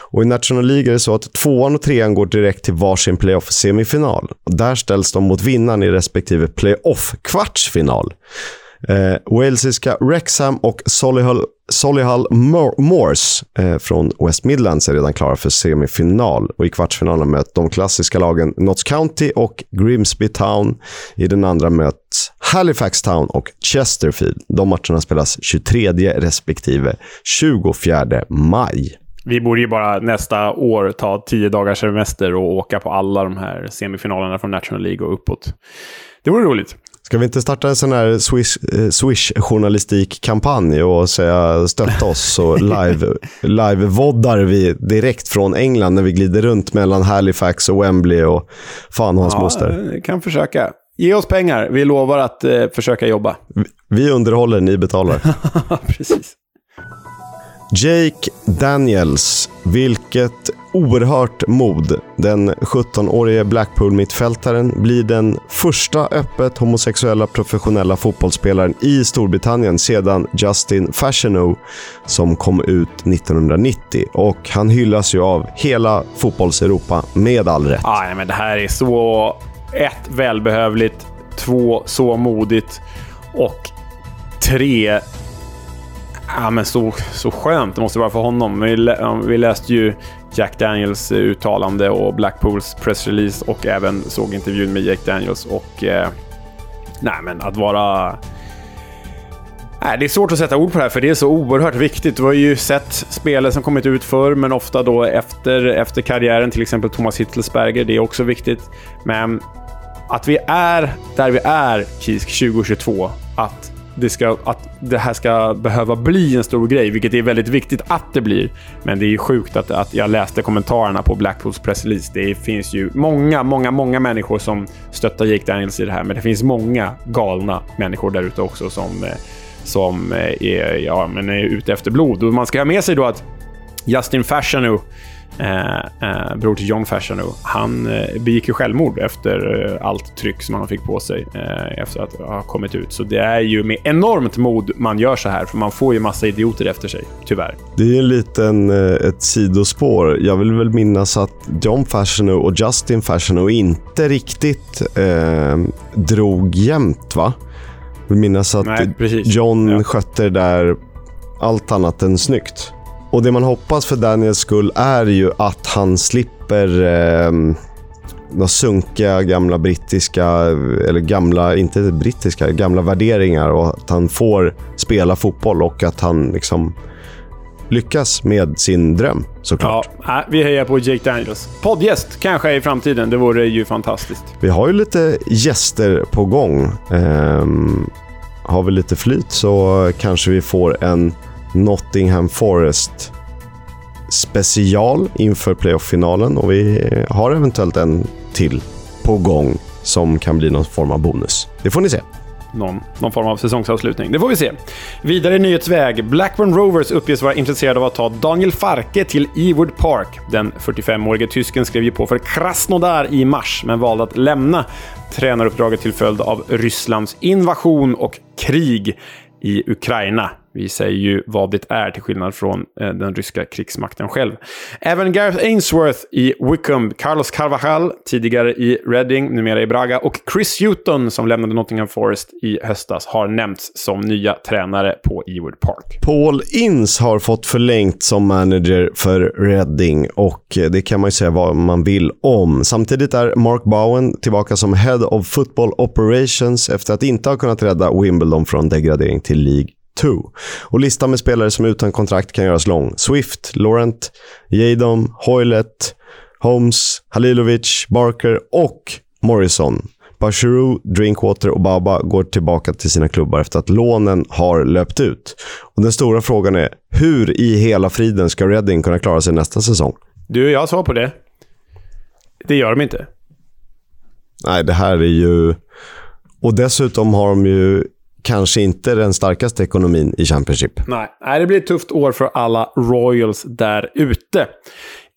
Och I National League är det så att tvåan och trean går direkt till varsin playoff-semifinal. Där ställs de mot vinnaren i respektive playoff-kvartsfinal. Eh, walesiska Wrexham och Solihull, Solihull Moors eh, från West Midlands är redan klara för semifinal. Och I kvartsfinalen möts de klassiska lagen Notts County och Grimsby Town. I den andra möts Halifax Town och Chesterfield. De matcherna spelas 23 respektive 24 maj. Vi borde ju bara nästa år ta tio dagars semester och åka på alla de här semifinalerna från National League och uppåt. Det vore roligt. Ska vi inte starta en sån här Swish-journalistik-kampanj eh, och säga stötta oss och live, live-voddar vi direkt från England när vi glider runt mellan Halifax och Wembley och fan och hans ja, moster? kan försöka. Ge oss pengar. Vi lovar att eh, försöka jobba. Vi underhåller, ni betalar. Precis. Jake Daniels, vilket oerhört mod. Den 17-årige Blackpool-mittfältaren blir den första öppet homosexuella professionella fotbollsspelaren i Storbritannien sedan Justin Fashionow som kom ut 1990. Och han hyllas ju av hela fotbolls-Europa med all rätt. Ah, men det här är så... Ett, välbehövligt. Två, så modigt. Och tre, Ja, men så, så skönt det måste vara för honom. Vi, vi läste ju Jack Daniels eh, uttalande och Blackpools pressrelease och även såg intervjun med Jack Daniels. Och eh, nej, men att vara... Nej, det är svårt att sätta ord på det här, för det är så oerhört viktigt. Du har ju sett spelare som kommit ut förr, men ofta då efter, efter karriären, till exempel Thomas Hittelsberger. Det är också viktigt. Men att vi är där vi är, Kisk, 2022. Att det, ska, att det här ska behöva bli en stor grej, vilket är väldigt viktigt att det blir. Men det är sjukt att, att jag läste kommentarerna på Blackpools pressrelease. Det finns ju många, många, många människor som stöttar Jake Daniels i det här, men det finns många galna människor där ute också som, eh, som eh, är, ja, men är ute efter blod. Och man ska ha med sig då att Justin Fashanu Eh, eh, bror till John Fashanu, han eh, begick ju självmord efter eh, allt tryck som han fick på sig eh, efter att ha kommit ut. Så det är ju med enormt mod man gör så här, för man får ju massa idioter efter sig, tyvärr. Det är en liten, eh, ett sidospår. Jag vill väl minnas att John Fashanu och Justin Fashanu inte riktigt drog jämnt, va? Jag vill minnas att Nej, John ja. skötte det där allt annat än snyggt. Och det man hoppas för Daniels skull är ju att han slipper eh, några sunkiga gamla brittiska, eller gamla, inte brittiska, gamla värderingar och att han får spela fotboll och att han liksom lyckas med sin dröm såklart. Ja, vi hejar på Jake Daniels. Poddgäst kanske i framtiden. Det vore ju fantastiskt. Vi har ju lite gäster på gång. Ehm, har vi lite flyt så kanske vi får en Nottingham Forest special inför playoff-finalen och vi har eventuellt en till på gång som kan bli någon form av bonus. Det får ni se. Någon, någon, form av säsongsavslutning. Det får vi se. Vidare i nyhetsväg. Blackburn Rovers uppges vara intresserade av att ta Daniel Farke till Ewood Park. Den 45-årige tysken skrev ju på för Krasnodar i mars, men valde att lämna tränaruppdraget till följd av Rysslands invasion och krig i Ukraina. Vi säger ju vad det är till skillnad från eh, den ryska krigsmakten själv. Även Gareth Ainsworth i Wickham, Carlos Carvajal, tidigare i Reading, numera i Braga, och Chris Hewton som lämnade Nottingham Forest i höstas har nämnts som nya tränare på Ewood Park. Paul Ince har fått förlängt som manager för Reading och eh, det kan man ju säga vad man vill om. Samtidigt är Mark Bowen tillbaka som Head of Football Operations efter att inte ha kunnat rädda Wimbledon från degradering till League 2. Och listan med spelare som utan kontrakt kan göras lång. Swift, Laurent, Jadom, Hoylet, Holmes, Halilovic, Barker och Morrison. Bachirou, Drinkwater och Baba går tillbaka till sina klubbar efter att lånen har löpt ut. Och Den stora frågan är, hur i hela friden ska Reading kunna klara sig nästa säsong? Du, jag sa på det. Det gör de inte. Nej, det här är ju... Och dessutom har de ju kanske inte den starkaste ekonomin i Championship. Nej, det blir ett tufft år för alla Royals där ute.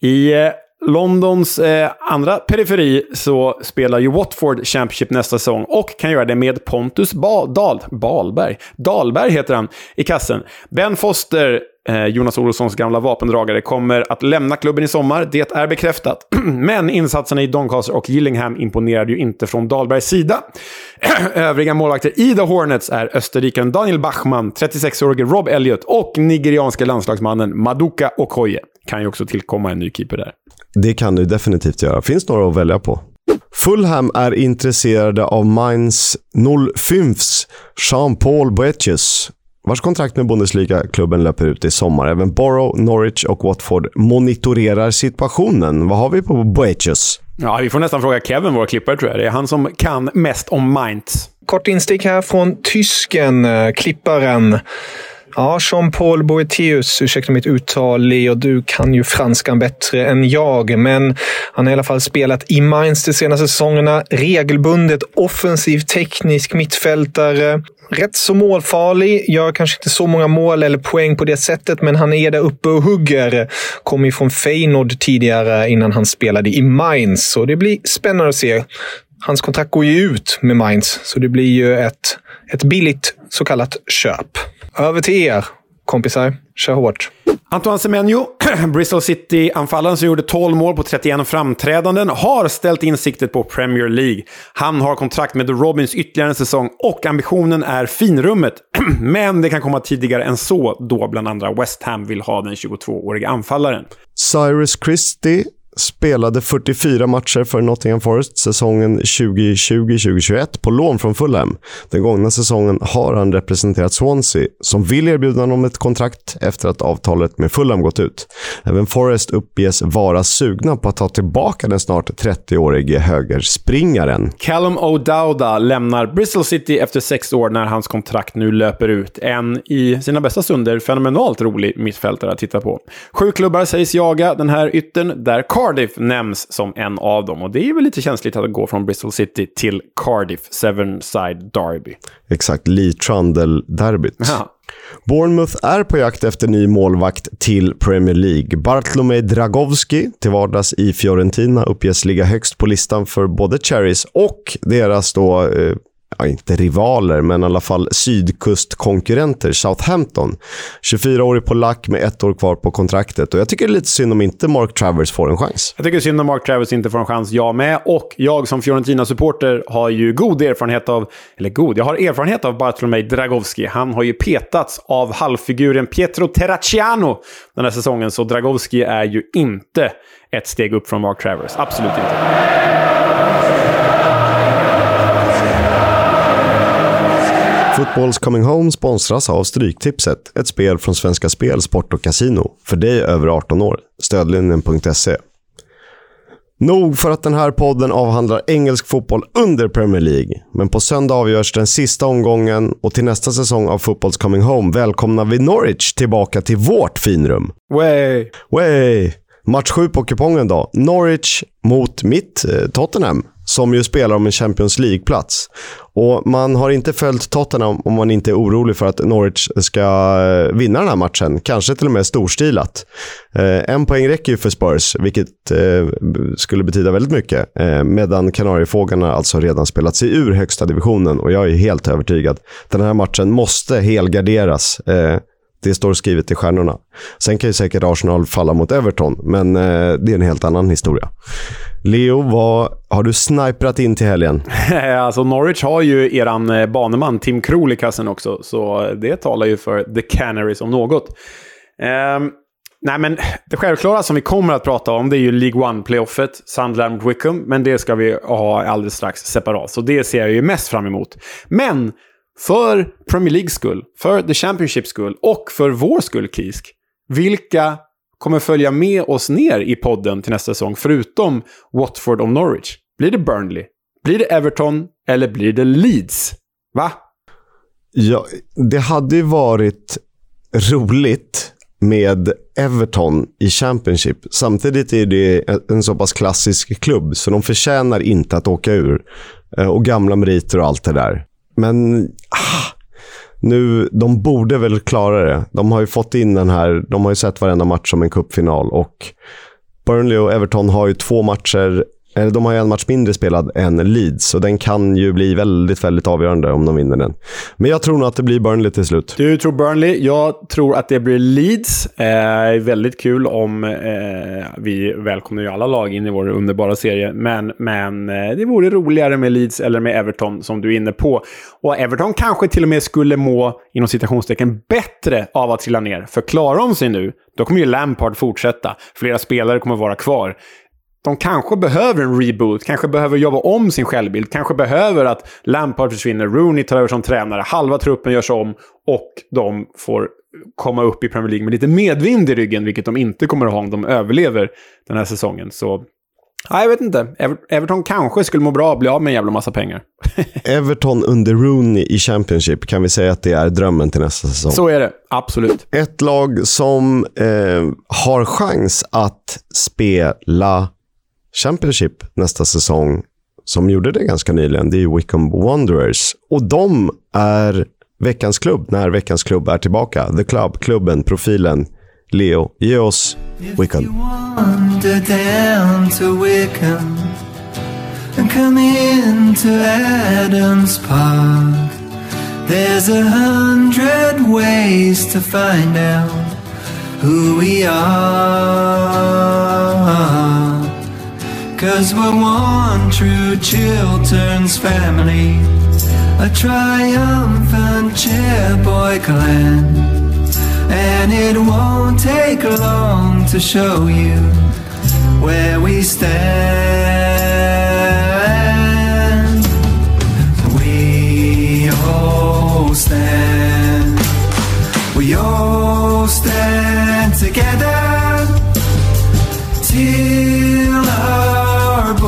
I eh, Londons eh, andra periferi så spelar ju Watford Championship nästa säsong och kan göra det med Pontus ba Dahl, Balberg. Dahlberg heter han i kassen. Ben Foster, eh, Jonas Olssons gamla vapendragare, kommer att lämna klubben i sommar. Det är bekräftat. Men insatserna i Doncaster och Gillingham imponerade ju inte från Dahlbergs sida. Övriga målvakter i The Hornets är österrikaren Daniel Bachmann, 36-årige Rob Elliot och nigerianska landslagsmannen Maduka Okoye. Kan ju också tillkomma en ny keeper där. Det kan du definitivt göra. Finns några att välja på. Fulham är intresserade av Mainz 05s Jean-Paul Boetius vars kontrakt med Bundesliga-klubben löper ut i sommar. Även Borough, Norwich och Watford monitorerar situationen. Vad har vi på Boetius? Ja, vi får nästan fråga Kevin, vår klippare, tror jag. Det är han som kan mest om Mainz. Kort instick här från tysken, eh, klipparen. Ja, Jean-Paul Boetius, ursäkta mitt uttal, Leo, du kan ju franskan bättre än jag. Men han har i alla fall spelat i Mainz de senaste säsongerna. Regelbundet offensiv teknisk mittfältare. Rätt så målfarlig, gör kanske inte så många mål eller poäng på det sättet, men han är där uppe och hugger. Kommer ju från Feyenoord tidigare innan han spelade i Mainz, så det blir spännande att se. Hans kontrakt går ju ut med Mainz, så det blir ju ett, ett billigt så kallat köp. Över till er, kompisar. Kör hårt. Antoine Semenyo, Bristol City-anfallaren som gjorde 12 mål på 31 framträdanden, har ställt in siktet på Premier League. Han har kontrakt med The Robins ytterligare en säsong och ambitionen är finrummet. Men det kan komma tidigare än så, då bland andra West Ham vill ha den 22-åriga anfallaren. Cyrus Christie spelade 44 matcher för Nottingham Forest säsongen 2020-2021 på lån från Fulham. Den gångna säsongen har han representerat Swansea, som vill erbjuda honom ett kontrakt efter att avtalet med Fulham gått ut. Även Forest uppges vara sugna på att ta tillbaka den snart 30-årige högerspringaren. Callum O'Dowda lämnar Bristol City efter sex år när hans kontrakt nu löper ut. En i sina bästa stunder fenomenalt rolig mittfältare att titta på. Sju klubbar sägs jaga den här yttern, där Cardiff nämns som en av dem. Och det är väl lite känsligt att gå från Bristol City till Cardiff, Seven-Side Derby. Exakt, Lee Trundle-derbyt. Bournemouth är på jakt efter ny målvakt till Premier League. Bartlomiej Dragowski, till vardags i Fiorentina, uppges ligga högst på listan för både Cherries och deras då eh, ja, inte rivaler, men i alla fall sydkustkonkurrenter, Southampton. 24-årig polack med ett år kvar på kontraktet. Och jag tycker det är lite synd om inte Mark Travers får en chans. Jag tycker det är synd om Mark Travers inte får en chans, jag med. Och jag som Fiorentina-supporter har ju god erfarenhet av, eller god, jag har erfarenhet av Bartolomej Dragowski. Han har ju petats av halvfiguren Pietro Terracciano den här säsongen, så Dragowski är ju inte ett steg upp från Mark Travers. Absolut inte. Footballs Coming Home sponsras av Stryktipset, ett spel från Svenska Spel, Sport och Casino. För dig över 18 år. Stödlinjen.se. Nog för att den här podden avhandlar engelsk fotboll under Premier League. Men på söndag avgörs den sista omgången och till nästa säsong av Footballs Coming Home välkomnar vi Norwich tillbaka till vårt finrum. Way! Way! Match 7 på kupongen då. Norwich mot mitt eh, Tottenham som ju spelar om en Champions League-plats. Och Man har inte följt Tottenham om man inte är orolig för att Norwich ska eh, vinna den här matchen. Kanske till och med storstilat. Eh, en poäng räcker ju för Spurs, vilket eh, skulle betyda väldigt mycket. Eh, medan Kanariefågarna alltså redan spelat sig ur högsta divisionen och jag är helt övertygad. Den här matchen måste helgarderas. Eh, det står skrivet i stjärnorna. Sen kan ju säkert Arsenal falla mot Everton, men eh, det är en helt annan historia. Leo, vad har du sniprat in till helgen? alltså Norwich har ju eran eh, baneman Tim Krul i kassen också, så det talar ju för The Canaries om något. Um, nej, men det självklara som vi kommer att prata om det är ju League One-playoffet, Sunderland mot Wickham, men det ska vi ha alldeles strax separat. Så det ser jag ju mest fram emot. Men för Premier Leagues skull, för The Championships skull och för vår skull, Kisk. Vilka kommer följa med oss ner i podden till nästa säsong, förutom Watford och Norwich? Blir det Burnley? Blir det Everton? Eller blir det Leeds? Va? Ja, det hade ju varit roligt med Everton i Championship. Samtidigt är det en så pass klassisk klubb, så de förtjänar inte att åka ur. Eh, och gamla meriter och allt det där. Men ah, nu, de borde väl klara det. De har ju fått in den här, de har ju sett varenda match som en cupfinal och Burnley och Everton har ju två matcher Eh, de har ju en match mindre spelad än Leeds, och den kan ju bli väldigt, väldigt avgörande om de vinner den. Men jag tror nog att det blir Burnley till slut. Du tror Burnley. Jag tror att det blir Leeds. Eh, väldigt kul om eh, vi välkomnar ju alla lag in i vår underbara serie. Men, men eh, det vore roligare med Leeds eller med Everton, som du är inne på. Och Everton kanske till och med skulle må, inom citationstecken, bättre av att trilla ner. För klarar de sig nu, då kommer ju Lampard fortsätta. Flera spelare kommer vara kvar de kanske behöver en reboot, kanske behöver jobba om sin självbild, kanske behöver att Lampard försvinner, Rooney tar över som tränare, halva truppen görs om och de får komma upp i Premier League med lite medvind i ryggen, vilket de inte kommer att ha om de överlever den här säsongen. Så Ja, jag vet inte. Everton kanske skulle må bra av att bli av med en jävla massa pengar. Everton under Rooney i Championship, kan vi säga att det är drömmen till nästa säsong? Så är det, absolut. Ett lag som eh, har chans att spela Championship nästa säsong, som gjorde det ganska nyligen, det är Wickham Wanderers. Och de är veckans klubb när veckans klubb är tillbaka. The Club, klubben, profilen. Leo, ge oss Wickham. and come into Adams Park. There's a hundred ways to find out who we are. Cause we're one true Chilterns family. A triumphant chairboy clan And it won't take long to show you Where we stand. We all stand. We all stand together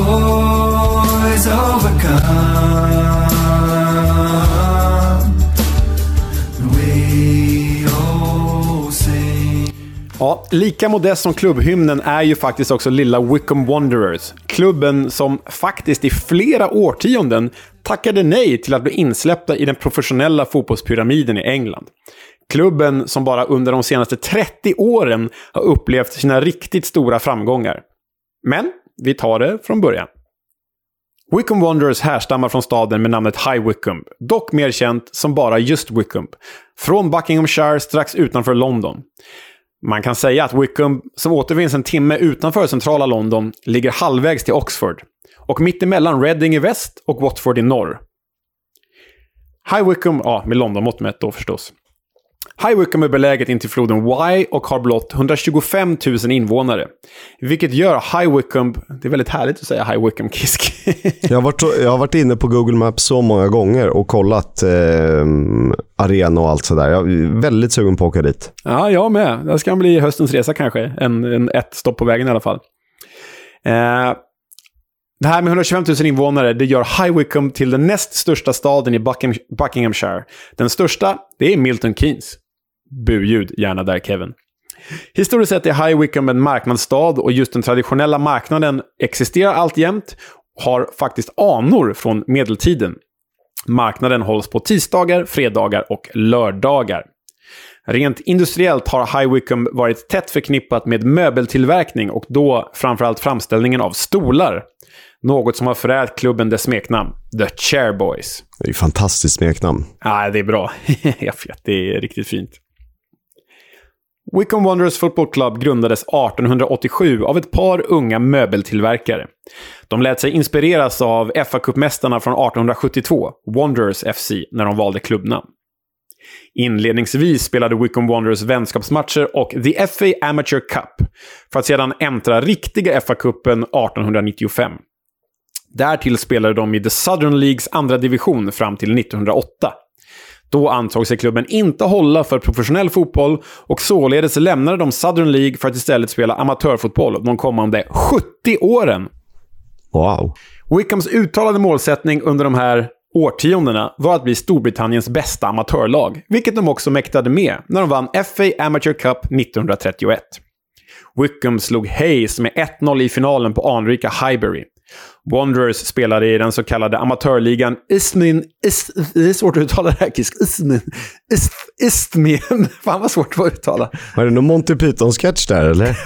always overcome. We all sing. Ja, lika modest som klubbhymnen är ju faktiskt också lilla Wickham Wanderers. Klubben som faktiskt i flera årtionden tackade nej till att bli insläppta i den professionella fotbollspyramiden i England. Klubben som bara under de senaste 30 åren har upplevt sina riktigt stora framgångar. Men vi tar det från början. Wickham Wanderers härstammar från staden med namnet High Wickham, dock mer känt som bara just Wickham, från Buckinghamshire strax utanför London. Man kan säga att Wickham, som återfinns en timme utanför centrala London, ligger halvvägs till Oxford och mittemellan Reading i väst och Watford i norr. High Wickham, ja, med London-mått mätt då förstås. High Wycombe är beläget intill floden Wye och har blott 125 000 invånare. Vilket gör High Wycombe, det är väldigt härligt att säga High Wycombe Kisk. jag, har varit, jag har varit inne på Google Maps så många gånger och kollat eh, arena och allt sådär. Jag är väldigt sugen på att åka dit. Ja, jag med. Det ska bli höstens resa kanske. En, en ett stopp på vägen i alla fall. Eh, det här med 125 000 invånare det gör High Wycombe till den näst största staden i Buckinghamshire. Den största, det är Milton Keynes. Buljud, gärna där Kevin. Historiskt sett är High Wycombe en marknadsstad och just den traditionella marknaden existerar alltjämt har faktiskt anor från medeltiden. Marknaden hålls på tisdagar, fredagar och lördagar. Rent industriellt har High Wycombe varit tätt förknippat med möbeltillverkning och då framförallt framställningen av stolar. Något som har förärt klubben dess smeknamn, The Chairboys. Det är ett fantastiskt smeknamn. Ja, det är bra. Jag vet, det är riktigt fint. Wickham Wanderers Football Club grundades 1887 av ett par unga möbeltillverkare. De lät sig inspireras av fa kuppmästarna från 1872, Wanderers FC, när de valde klubbnamn. Inledningsvis spelade Wickham Wanderers vänskapsmatcher och The FA Amateur Cup, för att sedan äntra riktiga FA-cupen 1895. Därtill spelade de i The Southern Leagues andra division fram till 1908. Då ansåg sig klubben inte hålla för professionell fotboll och således lämnade de Southern League för att istället spela amatörfotboll de kommande 70 åren. Wow. Wickhams uttalade målsättning under de här årtiondena var att bli Storbritanniens bästa amatörlag, vilket de också mäktade med när de vann FA Amateur Cup 1931. Wickham slog Hayes med 1-0 i finalen på anrika Highbury. Wanderers spelade i den så kallade amatörligan Ismin... Is, det är svårt att uttala det här, Kisk. Ismin... Ist, Istmien. Fan vad svårt att uttala. Var det någon Monty Python-sketch där, eller?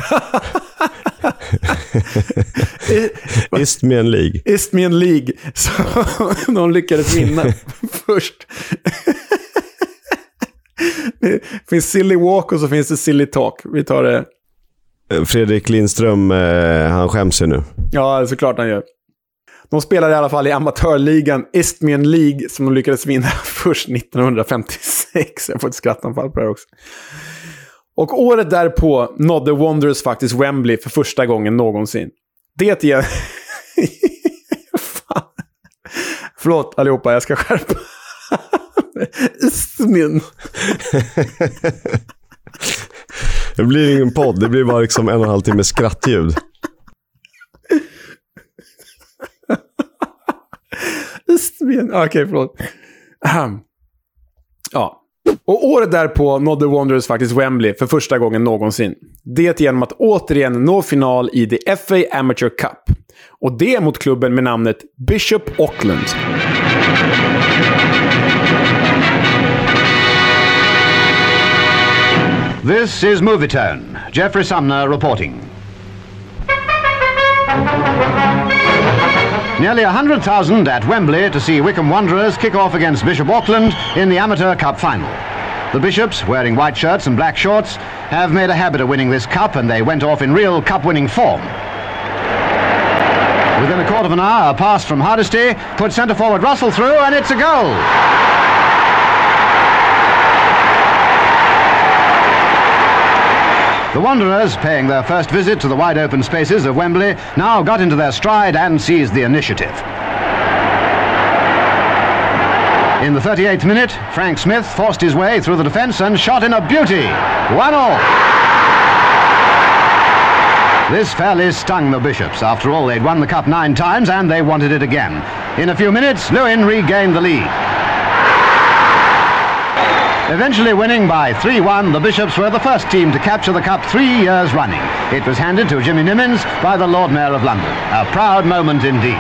Istmien League. Istmien League. Så de lyckades vinna först. Det finns Silly Walk och så finns det Silly Talk. Vi tar det. Fredrik Lindström, eh, han skäms ju nu. Ja, såklart han gör. De spelade i alla fall i amatörligan Istmian League som de lyckades vinna först 1956. Jag får ett skrattanfall på det här också. Och året därpå nådde Wanderers faktiskt Wembley för första gången någonsin. Det igen... Fan. Förlåt allihopa, jag ska skärpa Istmian. Det blir ingen podd, det blir bara liksom en och en halv timme skrattljud. Okej, okay, förlåt. Ahem. Ja. Och året därpå nådde Wanderers faktiskt Wembley för första gången någonsin. Det genom att återigen nå final i The FA Amateur Cup. Och det mot klubben med namnet Bishop Auckland. This is Movietone. Jeffrey Sumner reporting. Nearly 100,000 at Wembley to see Wickham Wanderers kick off against Bishop Auckland in the Amateur Cup final. The Bishops, wearing white shirts and black shorts, have made a habit of winning this cup and they went off in real cup-winning form. Within a quarter of an hour, a pass from Hardesty put centre forward Russell through and it's a goal. The Wanderers, paying their first visit to the wide open spaces of Wembley, now got into their stride and seized the initiative. In the 38th minute, Frank Smith forced his way through the defence and shot in a beauty. One all. This fairly stung the Bishops. After all, they'd won the cup nine times and they wanted it again. In a few minutes, Lewin regained the lead. Eventually winning by 3-1, the Bishops were the first team to capture the cup three years running. It was handed to Jimmy Nimmins by the Lord Mayor of London. A proud moment indeed.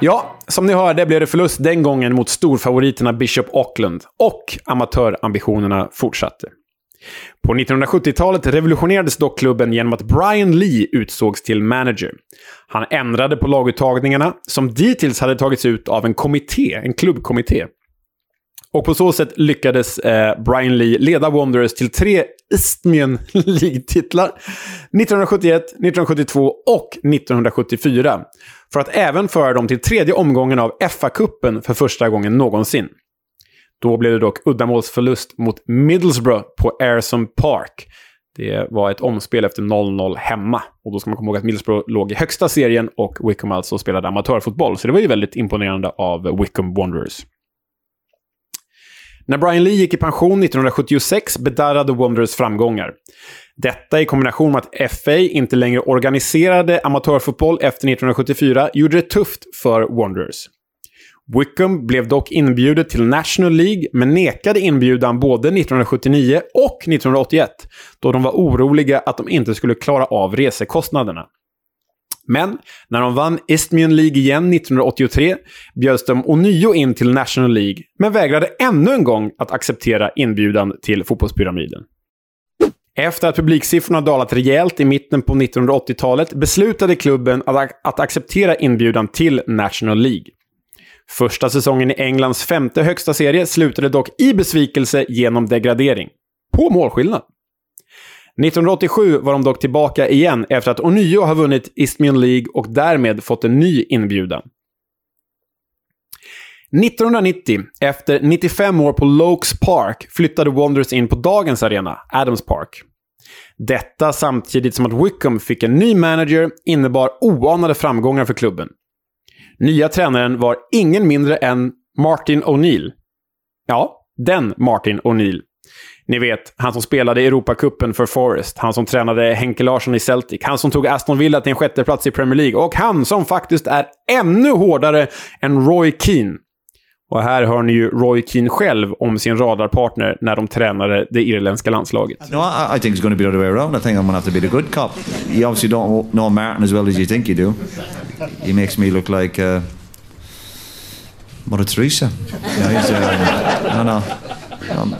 Ja, som ni hörde blev det förlust den gången mot storfavoriterna Bishop Auckland. Och amatörambitionerna fortsatte. På 1970-talet revolutionerades dock klubben genom att Brian Lee utsågs till manager. Han ändrade på laguttagningarna, som dittills hade tagits ut av en kommitté, en klubbkommitté. Och på så sätt lyckades eh, Brian Lee leda Wanderers till tre Isthmian League-titlar 1971, 1972 och 1974. För att även föra dem till tredje omgången av FA-cupen för första gången någonsin. Då blev det dock uddamålsförlust mot Middlesbrough på Ayrson Park. Det var ett omspel efter 0-0 hemma. Och då ska man komma ihåg att Middlesbrough låg i högsta serien och Wickham alltså spelade amatörfotboll. Så det var ju väldigt imponerande av Wickham Wanderers. När Brian Lee gick i pension 1976 bedarrade Wanderers framgångar. Detta i kombination med att FA inte längre organiserade amatörfotboll efter 1974 gjorde det tufft för Wanderers. Wickham blev dock inbjudet till National League, men nekade inbjudan både 1979 och 1981, då de var oroliga att de inte skulle klara av resekostnaderna. Men när de vann Isthmian League igen 1983 bjöds de ånyo in till National League, men vägrade ännu en gång att acceptera inbjudan till fotbollspyramiden. Efter att publiksiffrorna dalat rejält i mitten på 1980-talet beslutade klubben att, att acceptera inbjudan till National League. Första säsongen i Englands femte högsta serie slutade dock i besvikelse genom degradering. På målskillnad. 1987 var de dock tillbaka igen efter att ånyo ha vunnit Isthmian League och därmed fått en ny inbjudan. 1990, efter 95 år på Lokes Park, flyttade Wanderers in på dagens arena, Adams Park. Detta samtidigt som att Wickham fick en ny manager innebar oanade framgångar för klubben. Nya tränaren var ingen mindre än Martin O'Neill. Ja, den Martin O'Neill ni vet, han som spelade Europacupen för Forest, han som tränade Henke Larsson i Celtic, han som tog Aston Villa till en sjätteplats i Premier League och han som faktiskt är ännu hårdare än Roy Keane. Och här hör ni ju Roy Keane själv om sin radarpartner när de tränade det irländska landslaget. No, I, I think it's going to be the other way around. I think I'm going to have to be the good cop. You obviously don't know Martin as well as you think you do. He makes me look like uh, Mother Teresa. You know, he's, uh, no, no. Um,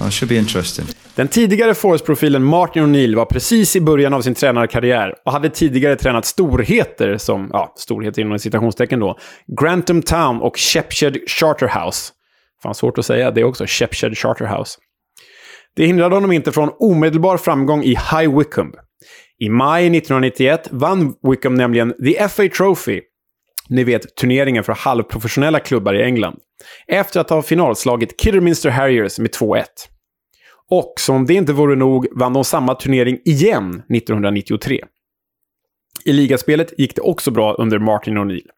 That should be interesting. Den tidigare force-profilen Martin O'Neill var precis i början av sin tränarkarriär och hade tidigare tränat storheter som, ja, storheter inom citationstecken då, Grantham Town och Shepshed Charterhouse. Fan svårt att säga det också, Shepshed Charterhouse. Det hindrade honom inte från omedelbar framgång i High Wycombe. I maj 1991 vann Wickham nämligen The FA Trophy, ni vet turneringen för halvprofessionella klubbar i England, efter att ha finalslagit Kidderminster Harriers med 2-1. Och som om det inte vore nog vann de samma turnering igen 1993. I ligaspelet gick det också bra under Martin O'Neill.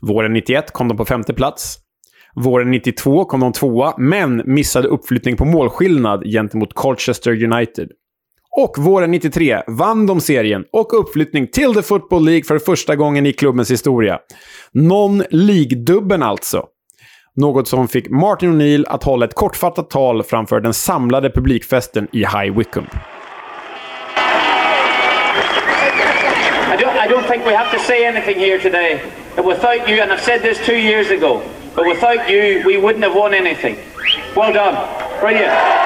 Våren 91 kom de på femte plats. Våren 92 kom de tvåa, men missade uppflyttning på målskillnad gentemot Colchester United. Och våren 93 vann de serien och uppflyttning till The Football League för första gången i klubbens historia. Non-League-dubben alltså. Något som fick Martin O'Neill att hålla ett kortfattat tal framför den samlade publikfesten i High Wycombe. I don't, I don't think we have to say anything here today. But without you, and I've said this two years ago, but without you, we wouldn't have won anything. Well done. Brilliant.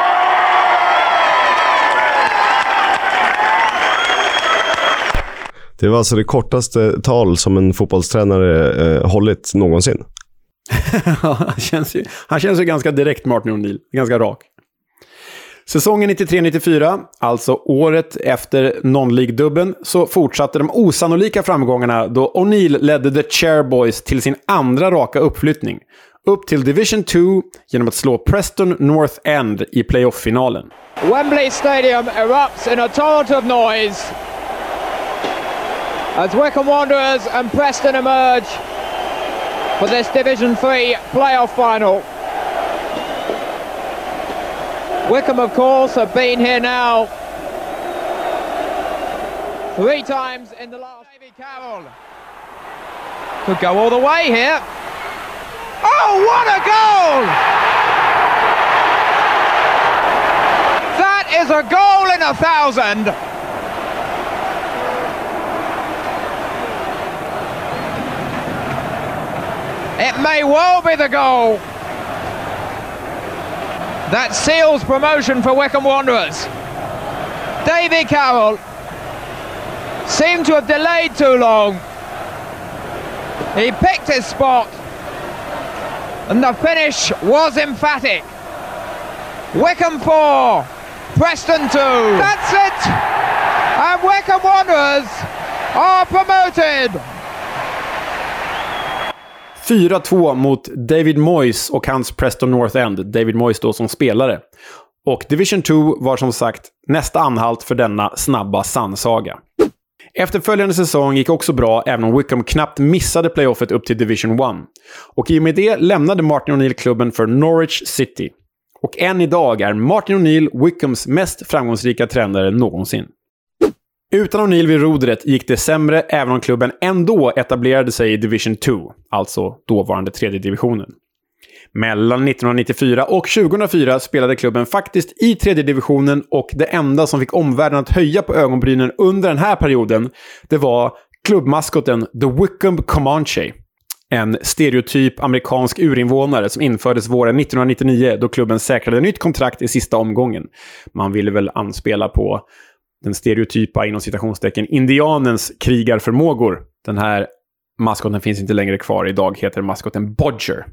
Det var alltså det kortaste tal som en fotbollstränare eh, hållit någonsin. han, känns ju, han känns ju ganska direkt, Martin O'Neill. Ganska rak. Säsongen 93-94, alltså året efter non-League-dubben, så fortsatte de osannolika framgångarna då O'Neill ledde The Chairboys till sin andra raka uppflyttning. Upp till Division 2 genom att slå Preston North End i playoff-finalen. Wembley Stadium erupts in a torrent of noise as Wycombe Wanderers and Preston emerge for this Division 3 playoff final. Wycombe, of course, have been here now three times in the last. Carroll could go all the way here. Oh, what a goal! That is a goal in a thousand. It may well be the goal that seals promotion for Wickham Wanderers. Davy Carroll seemed to have delayed too long. He picked his spot, and the finish was emphatic. Wickham 4, Preston 2. That's it! And Wickham Wanderers are promoted! 4-2 mot David Moyes och hans Preston North End. David Moyes då som spelare. Och Division 2 var som sagt nästa anhalt för denna snabba sannsaga. Efterföljande säsong gick också bra, även om Wickham knappt missade playoffet upp till Division 1. Och i och med det lämnade Martin O'Neill klubben för Norwich City. Och än idag är Martin O'Neill Wickhams mest framgångsrika tränare någonsin. Utan O'Neill vid rodret gick det sämre, även om klubben ändå etablerade sig i Division 2, alltså dåvarande tredje divisionen. Mellan 1994 och 2004 spelade klubben faktiskt i tredje divisionen och det enda som fick omvärlden att höja på ögonbrynen under den här perioden, det var klubbmaskoten The Wickham Comanche. En stereotyp amerikansk urinvånare som infördes våren 1999 då klubben säkrade nytt kontrakt i sista omgången. Man ville väl anspela på den stereotypa, inom citationstecken, indianens krigarförmågor. Den här maskoten finns inte längre kvar. Idag heter maskoten Bodger.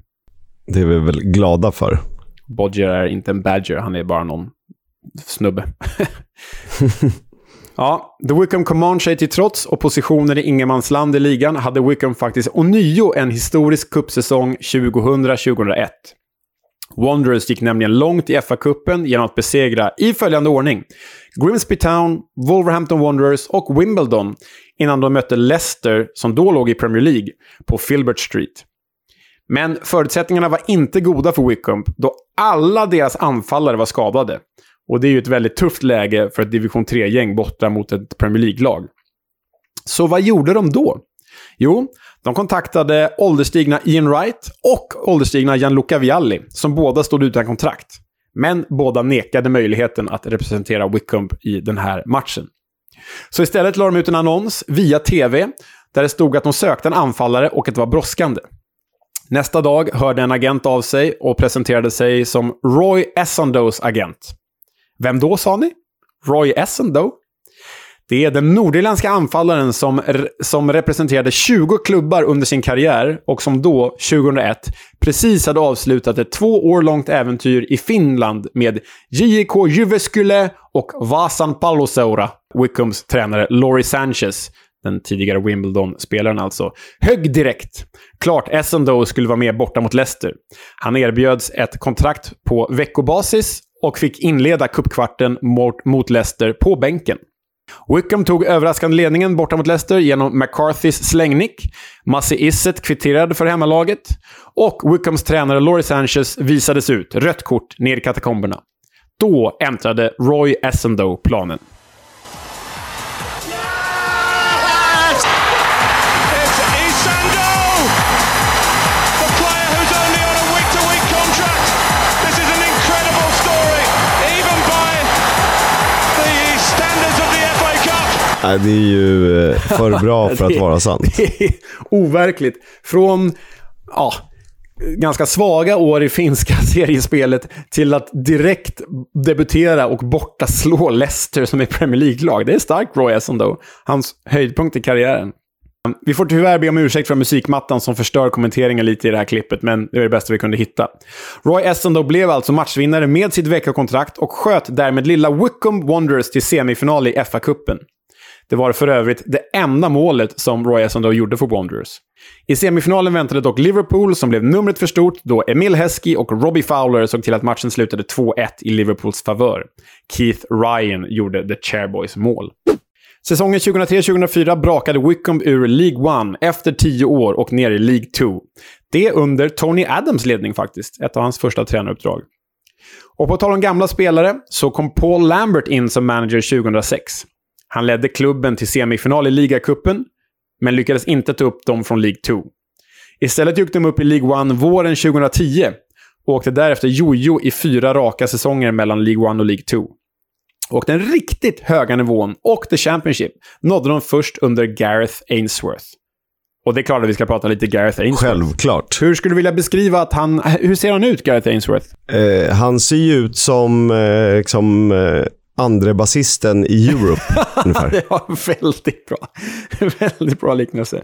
Det är vi väl glada för. Bodger är inte en badger, han är bara någon snubbe. ja, The Wickham Comanche till trots och positionen i ingenmansland i ligan hade Wickham faktiskt ånyo en historisk kuppsäsong 2000-2001. Wanderers gick nämligen långt i FA-cupen genom att besegra, i följande ordning, Grimsby Town, Wolverhampton Wanderers och Wimbledon innan de mötte Leicester, som då låg i Premier League, på Filbert Street. Men förutsättningarna var inte goda för Wickham, då alla deras anfallare var skadade. Och det är ju ett väldigt tufft läge för ett division 3-gäng borta mot ett Premier League-lag. Så vad gjorde de då? Jo, de kontaktade ålderstigna Ian Wright och ålderstigna Gianluca Vialli, som båda stod utan kontrakt. Men båda nekade möjligheten att representera Wickham i den här matchen. Så istället la de ut en annons via tv där det stod att de sökte en anfallare och att det var brådskande. Nästa dag hörde en agent av sig och presenterade sig som Roy Essendos agent. Vem då, sa ni? Roy Essendo? Det är den nordirländska anfallaren som, som representerade 20 klubbar under sin karriär och som då, 2001, precis hade avslutat ett två år långt äventyr i Finland med JIK Jyväskylä och Vasan Palloseura, Wickhams tränare Laurie Sanchez, den tidigare Wimbledon-spelaren alltså, högg direkt. Klart Essendon skulle vara med borta mot Leicester. Han erbjöds ett kontrakt på veckobasis och fick inleda cupkvarten mot, mot Leicester på bänken. Wickham tog överraskande ledningen borta mot Leicester genom McCarthys slängnick. Massi Isset kvitterade för hemmalaget. Och Wickhams tränare Laurie Sanchez visades ut. Rött kort ner i katakomberna. Då äntrade Roy Essendo planen. Nej, det är ju eh, för bra för att vara sant. Det är overkligt. Från ja, ganska svaga år i finska seriespelet till att direkt debutera och borta slå Leicester som är Premier League-lag. Det är starkt Roy Essendon. Hans höjdpunkt i karriären. Vi får tyvärr be om ursäkt för musikmattan som förstör kommenteringen lite i det här klippet, men det var det bästa vi kunde hitta. Roy Essendon blev alltså matchvinnare med sitt veckokontrakt och sköt därmed lilla Wickham Wanderers till semifinal i FA-cupen. Det var för övrigt det enda målet som Roy då gjorde för Wanderers. I semifinalen väntade dock Liverpool, som blev numret för stort då Emil Heskey och Robbie Fowler såg till att matchen slutade 2-1 i Liverpools favör. Keith Ryan gjorde The Chairboys mål. Säsongen 2003-2004 brakade Wickham ur League One efter tio år och ner i League 2. Det under Tony Adams ledning faktiskt, ett av hans första tränaruppdrag. Och på tal om gamla spelare så kom Paul Lambert in som manager 2006. Han ledde klubben till semifinal i ligacupen, men lyckades inte ta upp dem från League 2. Istället gick de upp i League 1 våren 2010 och åkte därefter jojo i fyra raka säsonger mellan League 1 och League 2. Och den riktigt höga nivån och The Championship nådde de först under Gareth Ainsworth. Och det är klart att vi ska prata lite Gareth Ainsworth. Självklart. Hur skulle du vilja beskriva att han... Hur ser han ut, Gareth Ainsworth? Eh, han ser ju ut som eh, liksom, eh, andre basisten i Europe, ungefär. Ja, väldigt bra. väldigt bra liknelse.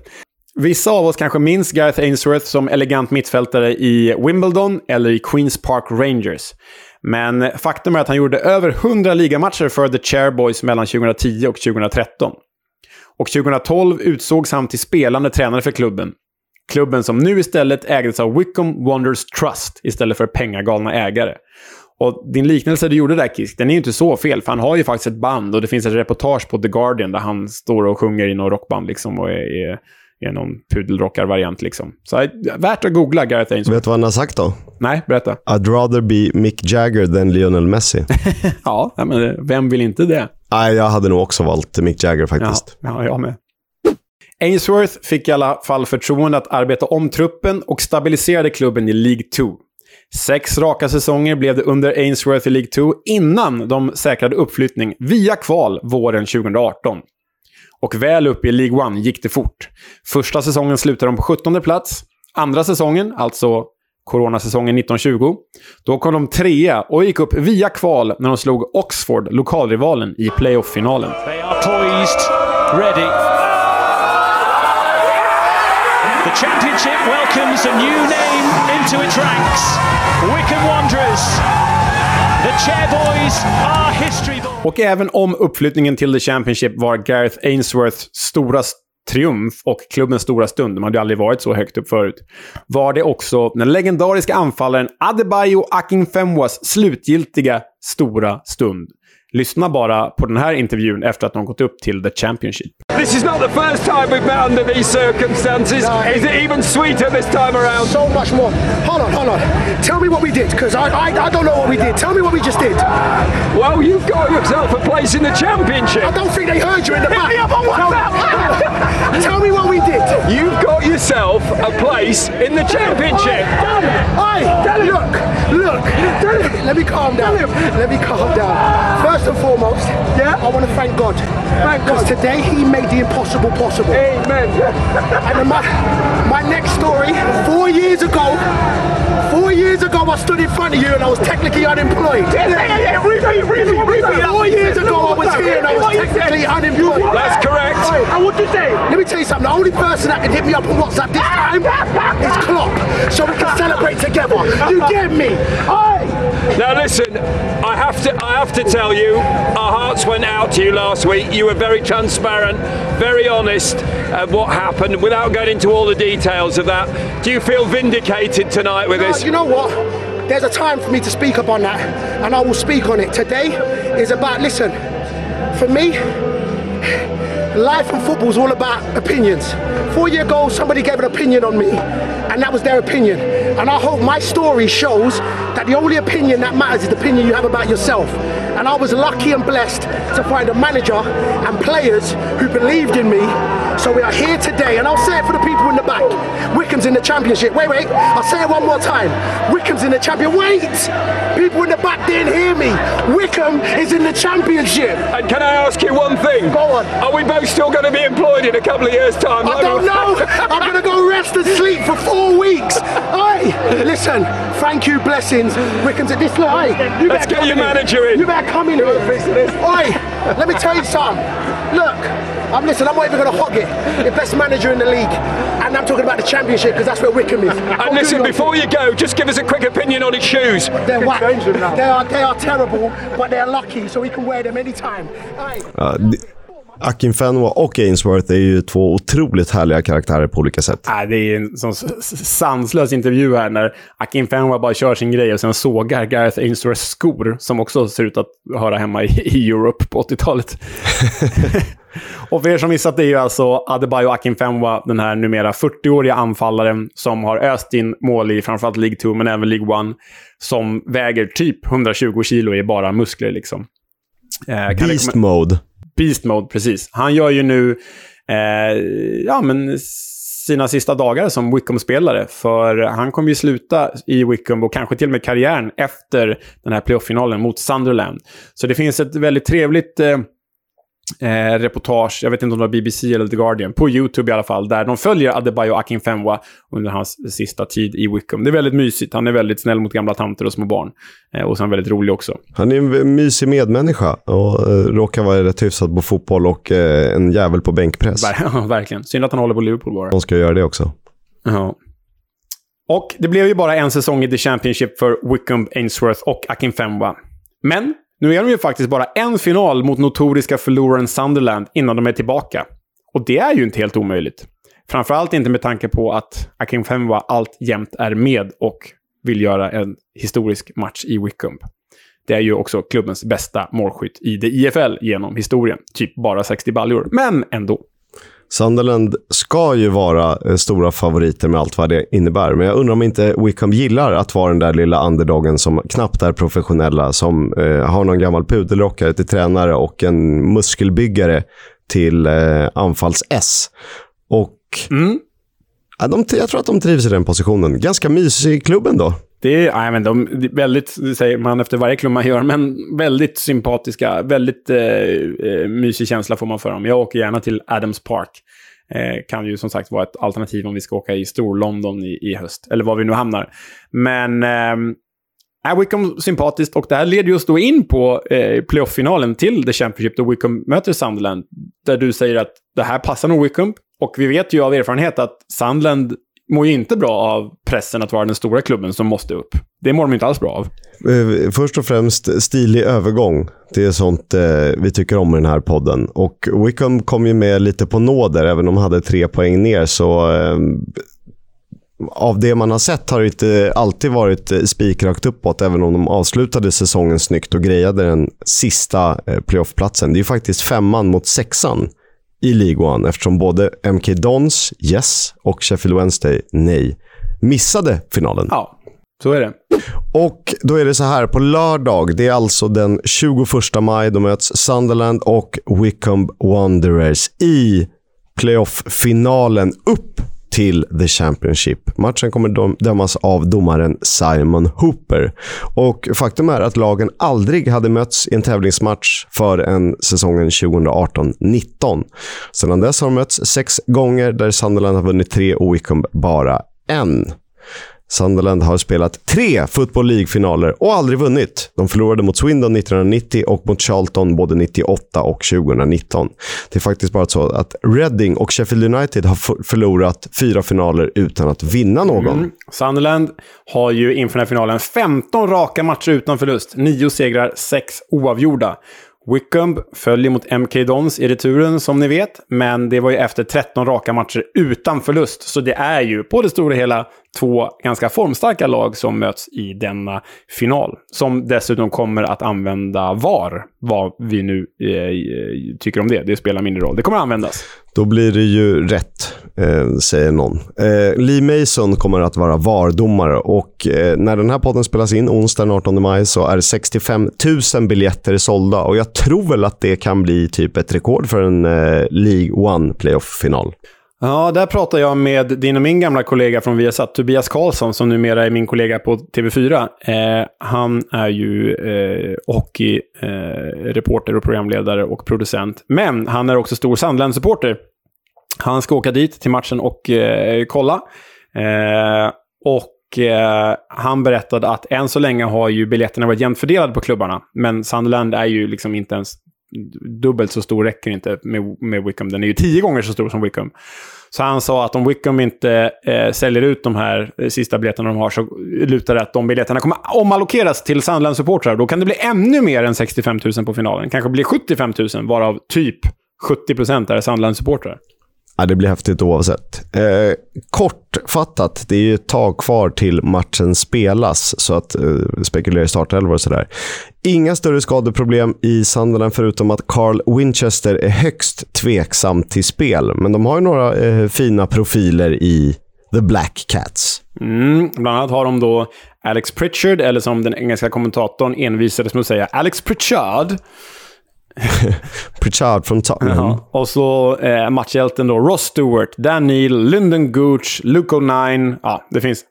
Vissa av oss kanske minns Gareth Ainsworth som elegant mittfältare i Wimbledon eller i Queens Park Rangers. Men faktum är att han gjorde över 100 ligamatcher för The Chairboys mellan 2010 och 2013. Och 2012 utsågs han till spelande tränare för klubben. Klubben som nu istället ägdes av Wickham Wonders Trust istället för pengagalna ägare. Och din liknelse du gjorde där, Kisk, den är ju inte så fel. För han har ju faktiskt ett band och det finns ett reportage på The Guardian där han står och sjunger i något rockband liksom och är, är, är någon pudelrockar-variant liksom. Så värt att googla Gareth Ainsworth. Vet du vad han har sagt då? Nej, berätta. I'd rather be Mick Jagger than Lionel Messi. ja, men vem vill inte det? Nej, jag hade nog också valt Mick Jagger faktiskt. Ja, ja jag med. Ainsworth fick i alla fall förtroende att arbeta om truppen och stabiliserade klubben i League 2. Sex raka säsonger blev det under Ainsworth i League 2 innan de säkrade uppflyttning via kval våren 2018. Och väl upp i League 1 gick det fort. Första säsongen slutade de på 17 plats. Andra säsongen, alltså coronasäsongen 1920, då kom de trea och gick upp via kval när de slog Oxford, lokalrivalen, i playoff-finalen. They are poised, ready. The championship welcomes a new name into its ranks. Wickham Wanderers. The Chairboys are history Och även om uppflyttningen till The Championship var Gareth Ainsworths stora triumf och klubbens stora stund, de hade ju aldrig varit så högt upp förut, var det också den legendariska anfallaren Adebayo Akinfenwas slutgiltiga stora stund. Lyssna bara på den här intervjun efter att de gått upp till The Championship. This is not the first time we've met under these circumstances. No. Is it even sweeter this time around? So much more. Hold on, hold on. Tell me what we did, because I, I, I don't know what we did. Tell me what we just did. Well, you've got yourself a place in the championship. I don't think they heard you in the back. Tell, tell me what we did. You've got yourself a place in the championship. Hey, look, look. Let me calm down. Let me calm down. First and foremost, yeah, I want to thank God. Thank Because God. today He made the impossible possible. Amen. And then my, my next story, four years ago, four years ago I stood in front of you and I was technically unemployed. Yeah, yeah, yeah. Repeat, repeat, repeat. Four years ago I was here and I was technically unemployed. That's correct. And what you say? Let me tell you something. The only person that can hit me up on WhatsApp this time is Klopp, so we can celebrate together. You get me? Aye. Now listen, I have to I have to tell you, our hearts went out to you last week. You were very transparent, very honest of what happened without going into all the details of that. Do you feel vindicated tonight with Uh, this? you know what? There's a time for me to speak upon that, and I will speak on it. Today is about, listen, for me, life and football is all about opinions. Four years ago, somebody gave an opinion on me, and that was their opinion. And I hope my story shows that the only opinion that matters is the opinion you have about yourself. And I was lucky and blessed to find a manager and players who believed in me. So we are here today, and I'll say it for the people in the back. Wickham's in the championship. Wait, wait. I'll say it one more time. Wickham's in the champion. Wait! People in the back didn't hear me. Wickham is in the championship. And can I ask you one thing? Go on. Are we both still going to be employed in a couple of years' time? I don't know. I'm gonna go rest and sleep for four weeks. Hey, listen. Thank you, blessings. Wickham's at this. Hey, you Let's get your in. manager in. You better come in here. Oi, let me tell you something. Look, I'm listen. I'm not even gonna hog it. The best manager in the league, and I'm talking about the championship because that's where Wickham is. And listen, before you go, just give us a quick opinion on his shoes. They're whack. They are they are terrible, but they're lucky, so we can wear them anytime. Hey. Uh, ja, d- Akin Fenwa och Ainsworth är ju två otroligt härliga karaktärer på olika sätt. Nej, det är en sån sanslös intervju här när Akin Fenwa bara kör sin grej och sen sågar Gareth Ainsworths skor som också ser ut att höra hemma i, i Europe på 80-talet. och för er som missat det är ju alltså Adebayo Akin Fenwa, den här numera 40-åriga anfallaren som har öst in mål i framförallt League 2 men även League 1 som väger typ 120 kilo i bara muskler liksom. Eh, Beast mode. Beast Mode, precis. Han gör ju nu eh, ja, men sina sista dagar som Wickham-spelare. För han kommer ju sluta i Wickham och kanske till och med karriären efter den här playoff-finalen mot Sunderland. Så det finns ett väldigt trevligt eh, eh, reportage, jag vet inte om det var BBC eller The Guardian, på YouTube i alla fall, där de följer Adebayo Akinfenwa under hans sista tid i Wickham. Det är väldigt mysigt. Han är väldigt snäll mot gamla tanter och små barn. Eh, och så är han väldigt rolig också. Han är en mysig medmänniska och eh, råkar vara rätt hyfsad på fotboll och eh, en jävel på bänkpress. Ver- Verkligen. Synd att han håller på Liverpool bara. De ska göra det också. Ja. Och det blev ju bara en säsong i The Championship för Wickham, Ainsworth och Akinfenwa. Men nu är de ju faktiskt bara en final mot notoriska förloraren Sunderland innan de är tillbaka. Och det är ju inte helt omöjligt. Framförallt inte med tanke på att Akinfenwa allt jämt är med och vill göra en historisk match i Wickham. Det är ju också klubbens bästa målskytt i det IFL genom historien. Typ bara 60 baljor, men ändå. Sunderland ska ju vara eh, stora favoriter med allt vad det innebär. Men jag undrar om inte Wickham gillar att vara den där lilla underdogen som knappt är professionella, som eh, har någon gammal pudelrockare till tränare och en muskelbyggare till eh, anfalls-S. Och ja, de, jag tror att de trivs i den positionen. Ganska mysig klubb ändå. Det är, nej, men de, är väldigt, det säger man efter varje klubb man gör, men väldigt sympatiska, väldigt eh, eh, mysig känsla får man för dem. Jag åker gärna till Adams Park. Eh, kan ju som sagt vara ett alternativ om vi ska åka i Stor-London i, i höst, eller var vi nu hamnar. Men eh, är Wickham sympatiskt och det här leder just då in på eh, playoff-finalen till The Championship då Wickham möter Sunderland. Där du säger att det här passar nog Wickham. Och vi vet ju av erfarenhet att Sunderland mår ju inte bra av pressen att vara den stora klubben som måste upp. Det mår de inte alls bra av. Eh, först och främst stilig övergång. Det är sånt eh, vi tycker om i den här podden. Och Wickham kom ju med lite på nåder, även om de hade tre poäng ner. Så eh, av det man har sett har det inte alltid varit eh, spikrakt uppåt, även om de avslutade säsongen snyggt och grejade den sista eh, playoffplatsen. Det är ju faktiskt femman mot sexan i League One, eftersom både MK Dons, yes, och Sheffield Wednesday, nej, missade finalen. Ja, så är det. Och då är det så här, på lördag, det är alltså den 21 maj, då möts Sunderland och Wickham Wanderers i playoff-finalen upp till The Championship. Matchen kommer dömas av domaren Simon Hooper. Och faktum är att lagen aldrig hade mötts i en tävlingsmatch förrän säsongen 2018-19. Sedan dess har de mötts sex gånger där Sunderland har vunnit tre och Wickham bara en. Sunderland har spelat tre Football League-finaler och aldrig vunnit. De förlorade mot Swindon 1990 och mot Charlton både 98 och 2019. Det är faktiskt bara så att Reading och Sheffield United har förlorat fyra finaler utan att vinna någon. Mm. Sunderland har ju inför den här finalen 15 raka matcher utan förlust. nio segrar, sex oavgjorda. Wickham följer mot MK Dons i returen, som ni vet. Men det var ju efter 13 raka matcher utan förlust. Så det är ju på det stora hela två ganska formstarka lag som möts i denna final. Som dessutom kommer att använda VAR. Vad vi nu eh, tycker om det. Det spelar mindre roll. Det kommer att användas. Då blir det ju rätt, eh, säger någon. Eh, Lee Mason kommer att vara VAR-domare och eh, när den här podden spelas in, onsdag den 18 maj, så är 65 000 biljetter sålda och jag tror väl att det kan bli typ ett rekord för en eh, League One playoff-final. Ja, där pratar jag med din och min gamla kollega från Viasat, Tobias Karlsson, som numera är min kollega på TV4. Eh, han är ju eh, hockeyreporter eh, och programledare och producent. Men han är också stor Sandland-supporter. Han ska åka dit till matchen och eh, kolla. Eh, och eh, han berättade att än så länge har ju biljetterna varit jämnt fördelade på klubbarna. Men Sunderland är ju liksom inte ens dubbelt så stor räcker inte med, med Wickham. Den är ju tio gånger så stor som Wickham. Så han sa att om Wickham inte eh, säljer ut de här eh, sista biljetterna de har så lutar det att de biljetterna kommer omallokeras till Sandland-supportrar. Då kan det bli ännu mer än 65 000 på finalen. Kanske blir 75 000, varav typ 70 procent är Sandland-supportrar. Ja, det blir häftigt oavsett. Eh, kortfattat, det är ju ett tag kvar till matchen spelas, så att eh, spekulera i startelvor och sådär. Inga större skadeproblem i Sunderland förutom att Carl Winchester är högst tveksam till spel. Men de har ju några eh, fina profiler i The Black Cats. Mm, bland annat har de då Alex Pritchard, eller som den engelska kommentatorn envisades med att säga, Alex Pritchard. Pritchard från Tottenham. Ja. Och så eh, matchhjälten då, Ross Stewart, Dan Neal, Lyndon Gooch, Luke O'Nine. Ja, det finns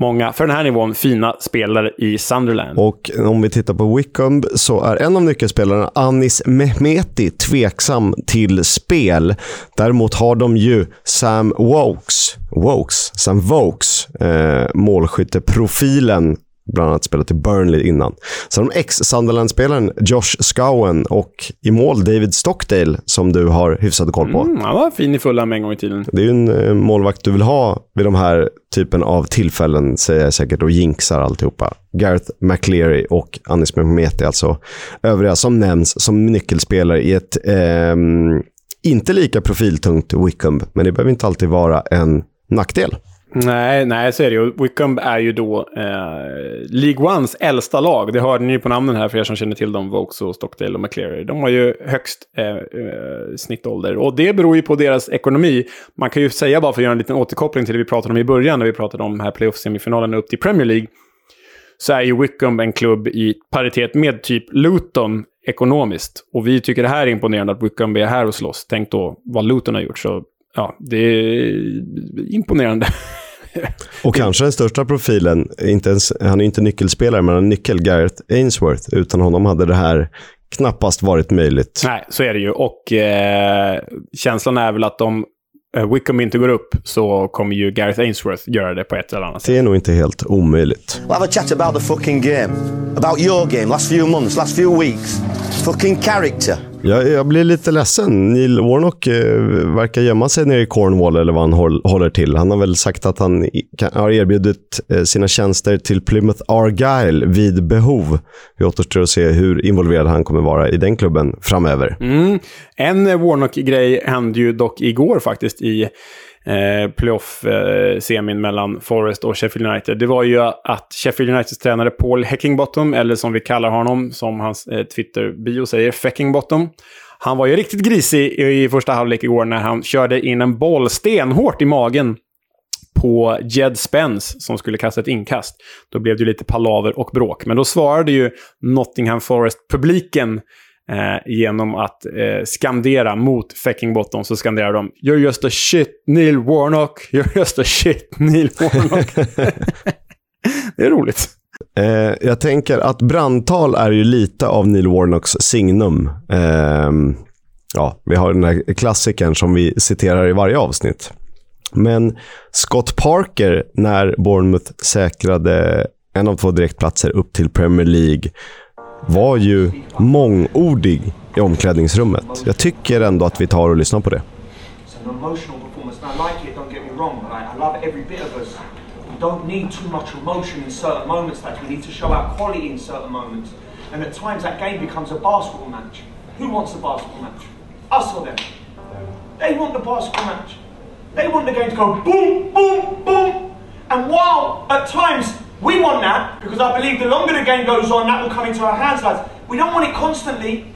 många, för den här nivån, fina spelare i Sunderland. Och om vi tittar på Wickham så är en av nyckelspelarna, Anis Mehmeti, tveksam till spel. Däremot har de ju Sam Wokes, Wokes, Sam Vokes, eh, målskytteprofilen bland annat spelat i Burnley innan. Sen har de ex-Sunderland-spelaren Josh Scowen och i mål David Stockdale, som du har hyfsad koll på. Mm, han var fin i Fulham en gång i tiden. Det är ju en eh, målvakt du vill ha vid de här typen av tillfällen, säger jag säkert, och jinxar alltihopa. Gareth McLeary och Anis Mehmeti, alltså övriga som nämns som nyckelspelare i ett ehm, inte lika profiltungt Wickham, men det behöver inte alltid vara en nackdel. Nej, nej, så är det ju. Wickham är ju då eh, League Ones äldsta lag. Det hörde ni ju på namnen här för er som känner till dem, Vokes och Stockdale och McCleary. De har ju högst eh, eh, snittålder. Och det beror ju på deras ekonomi. Man kan ju säga, bara för att göra en liten återkoppling till det vi pratade om i början, när vi pratade om här playoff-semifinalerna upp till Premier League, så är ju Wickham en klubb i paritet med typ Luton ekonomiskt. Och vi tycker det här är imponerande att Wickham är här och slåss. Tänk då vad Luton har gjort. Så ja, det är imponerande. Och kanske den största profilen, inte ens, han är inte nyckelspelare, men en nyckel, Gareth Ainsworth. Utan honom hade det här knappast varit möjligt. Nej, så är det ju. Och eh, känslan är väl att om eh, Wickham inte går upp så kommer ju Gareth Ainsworth göra det på ett eller annat sätt. Det är nog inte helt omöjligt. We'll have a chat about the fucking game. About your game, last few months, last few weeks. Fucking character. Jag, jag blir lite ledsen. Neil Warnock eh, verkar gömma sig nere i Cornwall eller vad han håll, håller till. Han har väl sagt att han i, kan, har erbjudit eh, sina tjänster till Plymouth Argyle vid behov. Vi återstår att se hur involverad han kommer vara i den klubben framöver. Mm. En Warnock-grej hände ju dock igår faktiskt i eh, playoff-semin eh, mellan Forest och Sheffield United. Det var ju att Sheffield Uniteds tränare Paul Heckingbottom, eller som vi kallar honom, som hans eh, Twitter-bio säger, Feckingbottom. Han var ju riktigt grisig i, i första halvlek igår när han körde in en boll stenhårt i magen på Jed Spence som skulle kasta ett inkast. Då blev det ju lite palaver och bråk. Men då svarade ju Nottingham Forest-publiken eh, genom att eh, skandera mot Feckingbottom. Så skanderar de “You're just a shit Neil Warnock, you're just a shit Neil Warnock”. det är roligt. Eh, jag tänker att brandtal är ju lite av Neil Warnocks signum. Eh, ja, vi har den här klassikern som vi citerar i varje avsnitt. Men Scott Parker, när Bournemouth säkrade en av två direktplatser upp till Premier League, var ju mångordig i omklädningsrummet. Jag tycker ändå att vi tar och lyssnar på det. I. We don't need too much emotion in certain moments, that we need to show our quality in certain moments. And at times that game becomes a basketball match. Who wants a basketball match? Us or them? They want the basketball match. They want the game to go boom, boom, boom. And while at times we want that, because I believe the longer the game goes on, that will come into our hands, lads. We don't want it constantly.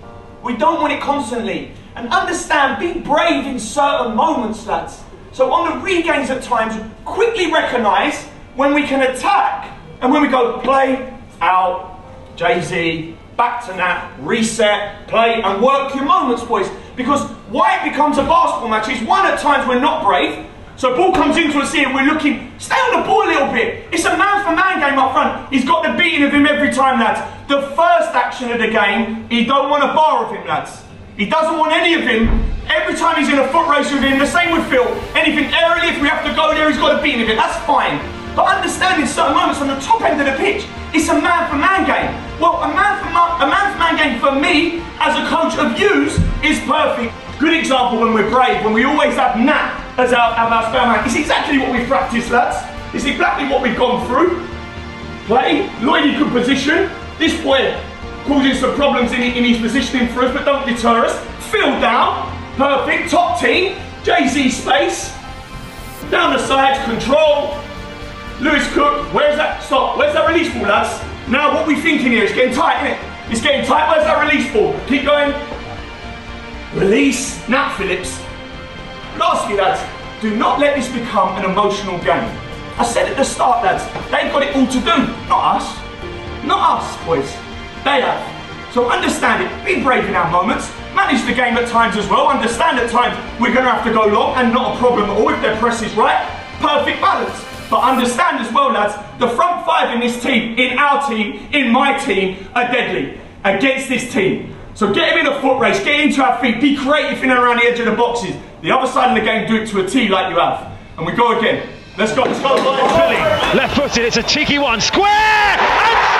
We don't want it constantly. And understand, be brave in certain moments, lads. So on the regains at times, quickly recognise when we can attack and when we go play, out, Jay-Z, back to that, reset, play and work your moments, boys. Because why it becomes a basketball match is one, at times we're not brave. So ball comes into us here, we're looking, stay on the ball a little bit. It's a man for man game up front. He's got the beating of him every time, lads. The first action of the game, he don't want a bar of him, lads. He doesn't want any of him. Every time he's in a foot race with him, the same with Phil. Anything aerially, if we have to go there, he's got a beating of it. That's fine. But understand in certain moments on the top end of the pitch, it's a man for man game. Well, a man for man, a man for man game for me, as a coach of yous, is perfect. Good example when we're brave, when we always have Nat as our, as our man. It's exactly what we've practiced, lads. It's exactly what we've gone through. Play, Lloyd good position. This boy causing some problems in, in his positioning for us, but don't deter us. Phil down, perfect, top team. Jay-Z space. Down the sides, control. Lewis Cook, where's that? Stop. Where's that release ball, lads? Now, what we thinking here? It's getting tight, isn't it? It's getting tight. Where's that release ball? Keep going. Release. Nat Phillips. Lastly, lads, do not let this become an emotional game. I said at the start, lads, they've got it all to do. Not us. Not us, boys. They have. So understand it. Be brave in our moments. Manage the game at times as well. Understand at times we're going to have to go long and not a problem at all if their press is right. Perfect balance. But understand as well, lads, the front five in this team, in our team, in my team, are deadly against this team. So get him in a foot race, get into our feet, be creative in and around the edge of the boxes. The other side of the game, do it to a T like you have. And we go again. Let's go, let's go. Left footed, it's a cheeky one. Square! And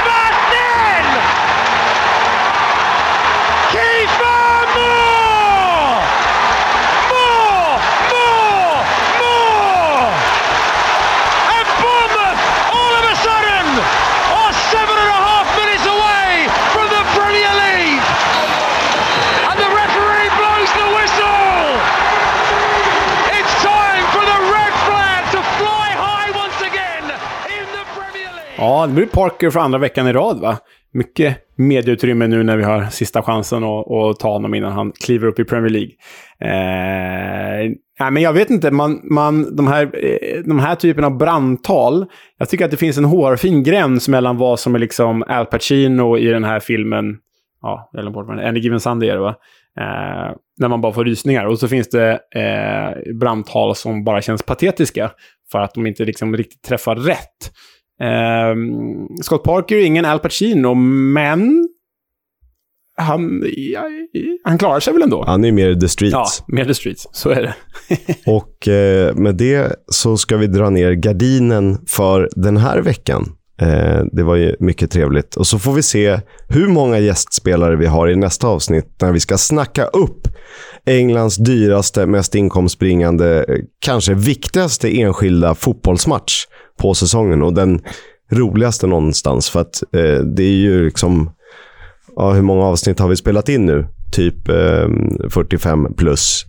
det blir Parker för andra veckan i rad, va? Mycket medieutrymme nu när vi har sista chansen att, att ta honom innan han kliver upp i Premier League. Eh, nej, men jag vet inte, man, man, de, här, eh, de här typen av brandtal, jag tycker att det finns en hårfin gräns mellan vad som är liksom Al Pacino i den här filmen, ja, eller glömde bort Any Given Sunday är det va? Eh, när man bara får rysningar. Och så finns det eh, brandtal som bara känns patetiska för att de inte liksom riktigt träffar rätt. Eh, Scott Parker är ingen Al Pacino, men han, ja, han klarar sig väl ändå. Han är mer the streets. Ja, mer the streets. Så är det. Och eh, med det så ska vi dra ner gardinen för den här veckan. Eh, det var ju mycket trevligt. Och så får vi se hur många gästspelare vi har i nästa avsnitt när vi ska snacka upp Englands dyraste, mest inkomstbringande, kanske viktigaste enskilda fotbollsmatch på säsongen och den roligaste någonstans. För att eh, det är ju liksom, ja, hur många avsnitt har vi spelat in nu? Typ eh, 45 plus.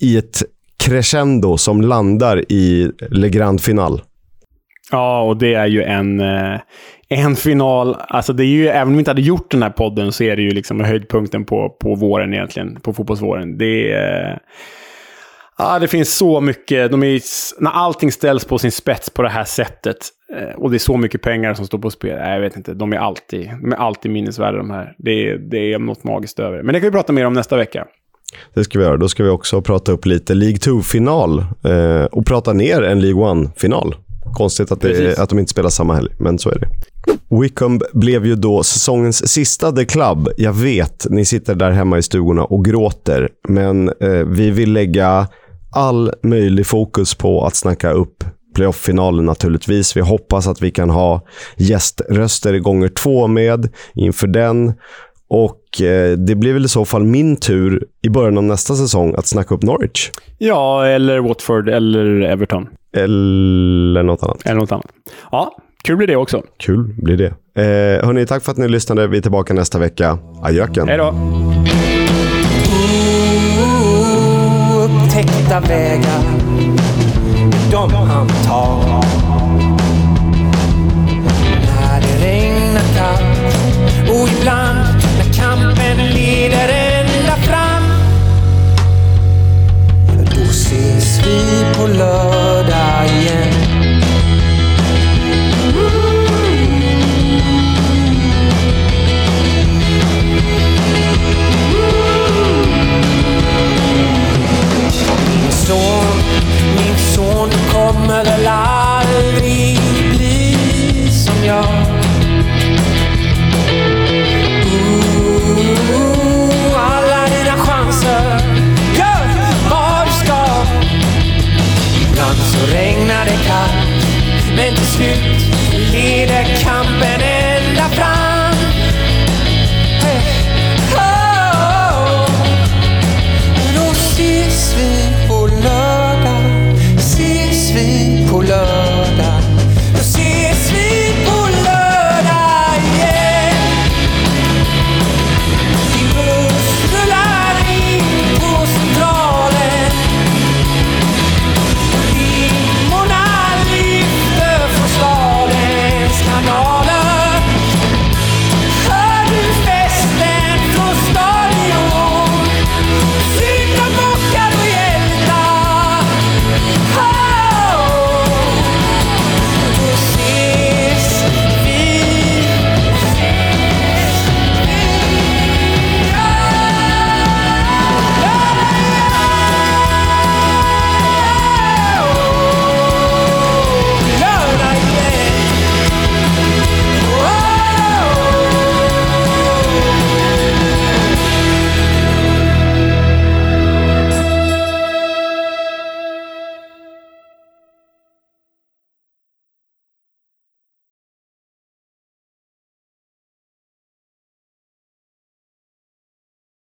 I ett crescendo som landar i Le Grand Final. Ja, och det är ju en, eh, en final. Alltså det är ju, även om vi inte hade gjort den här podden så är det ju liksom höjdpunkten på, på våren egentligen. På fotbollsvåren. Det är... Ja, det finns så mycket. De är, när allting ställs på sin spets på det här sättet eh, och det är så mycket pengar som står på spel. Nej, jag vet inte. De är alltid, de är alltid minnesvärda de här. Det är, det är något magiskt över det. Men det kan vi prata mer om nästa vecka. Det ska vi göra. Då ska vi också prata upp lite League 2-final eh, och prata ner en League 1-final. Konstigt att, det, att de inte spelar samma helg, men så är det. Wickham blev ju då säsongens sista The Club. Jag vet, ni sitter där hemma i stugorna och gråter, men eh, vi vill lägga all möjlig fokus på att snacka upp playoff-finalen naturligtvis. Vi hoppas att vi kan ha gäströster gånger två med inför den. Och eh, det blir väl i så fall min tur i början av nästa säsong att snacka upp Norwich. Ja, eller Watford eller Everton. Eller något annat. Eller något annat. Ja, kul blir det också. Kul blir det. Eh, hörni, tack för att ni lyssnade. Vi är tillbaka nästa vecka. Adjöken. Hej då. Upptäckta vägar, de han tar. När det regnar kallt och ibland när kampen leder ända fram. Då ses vi på lördag Men till slut blir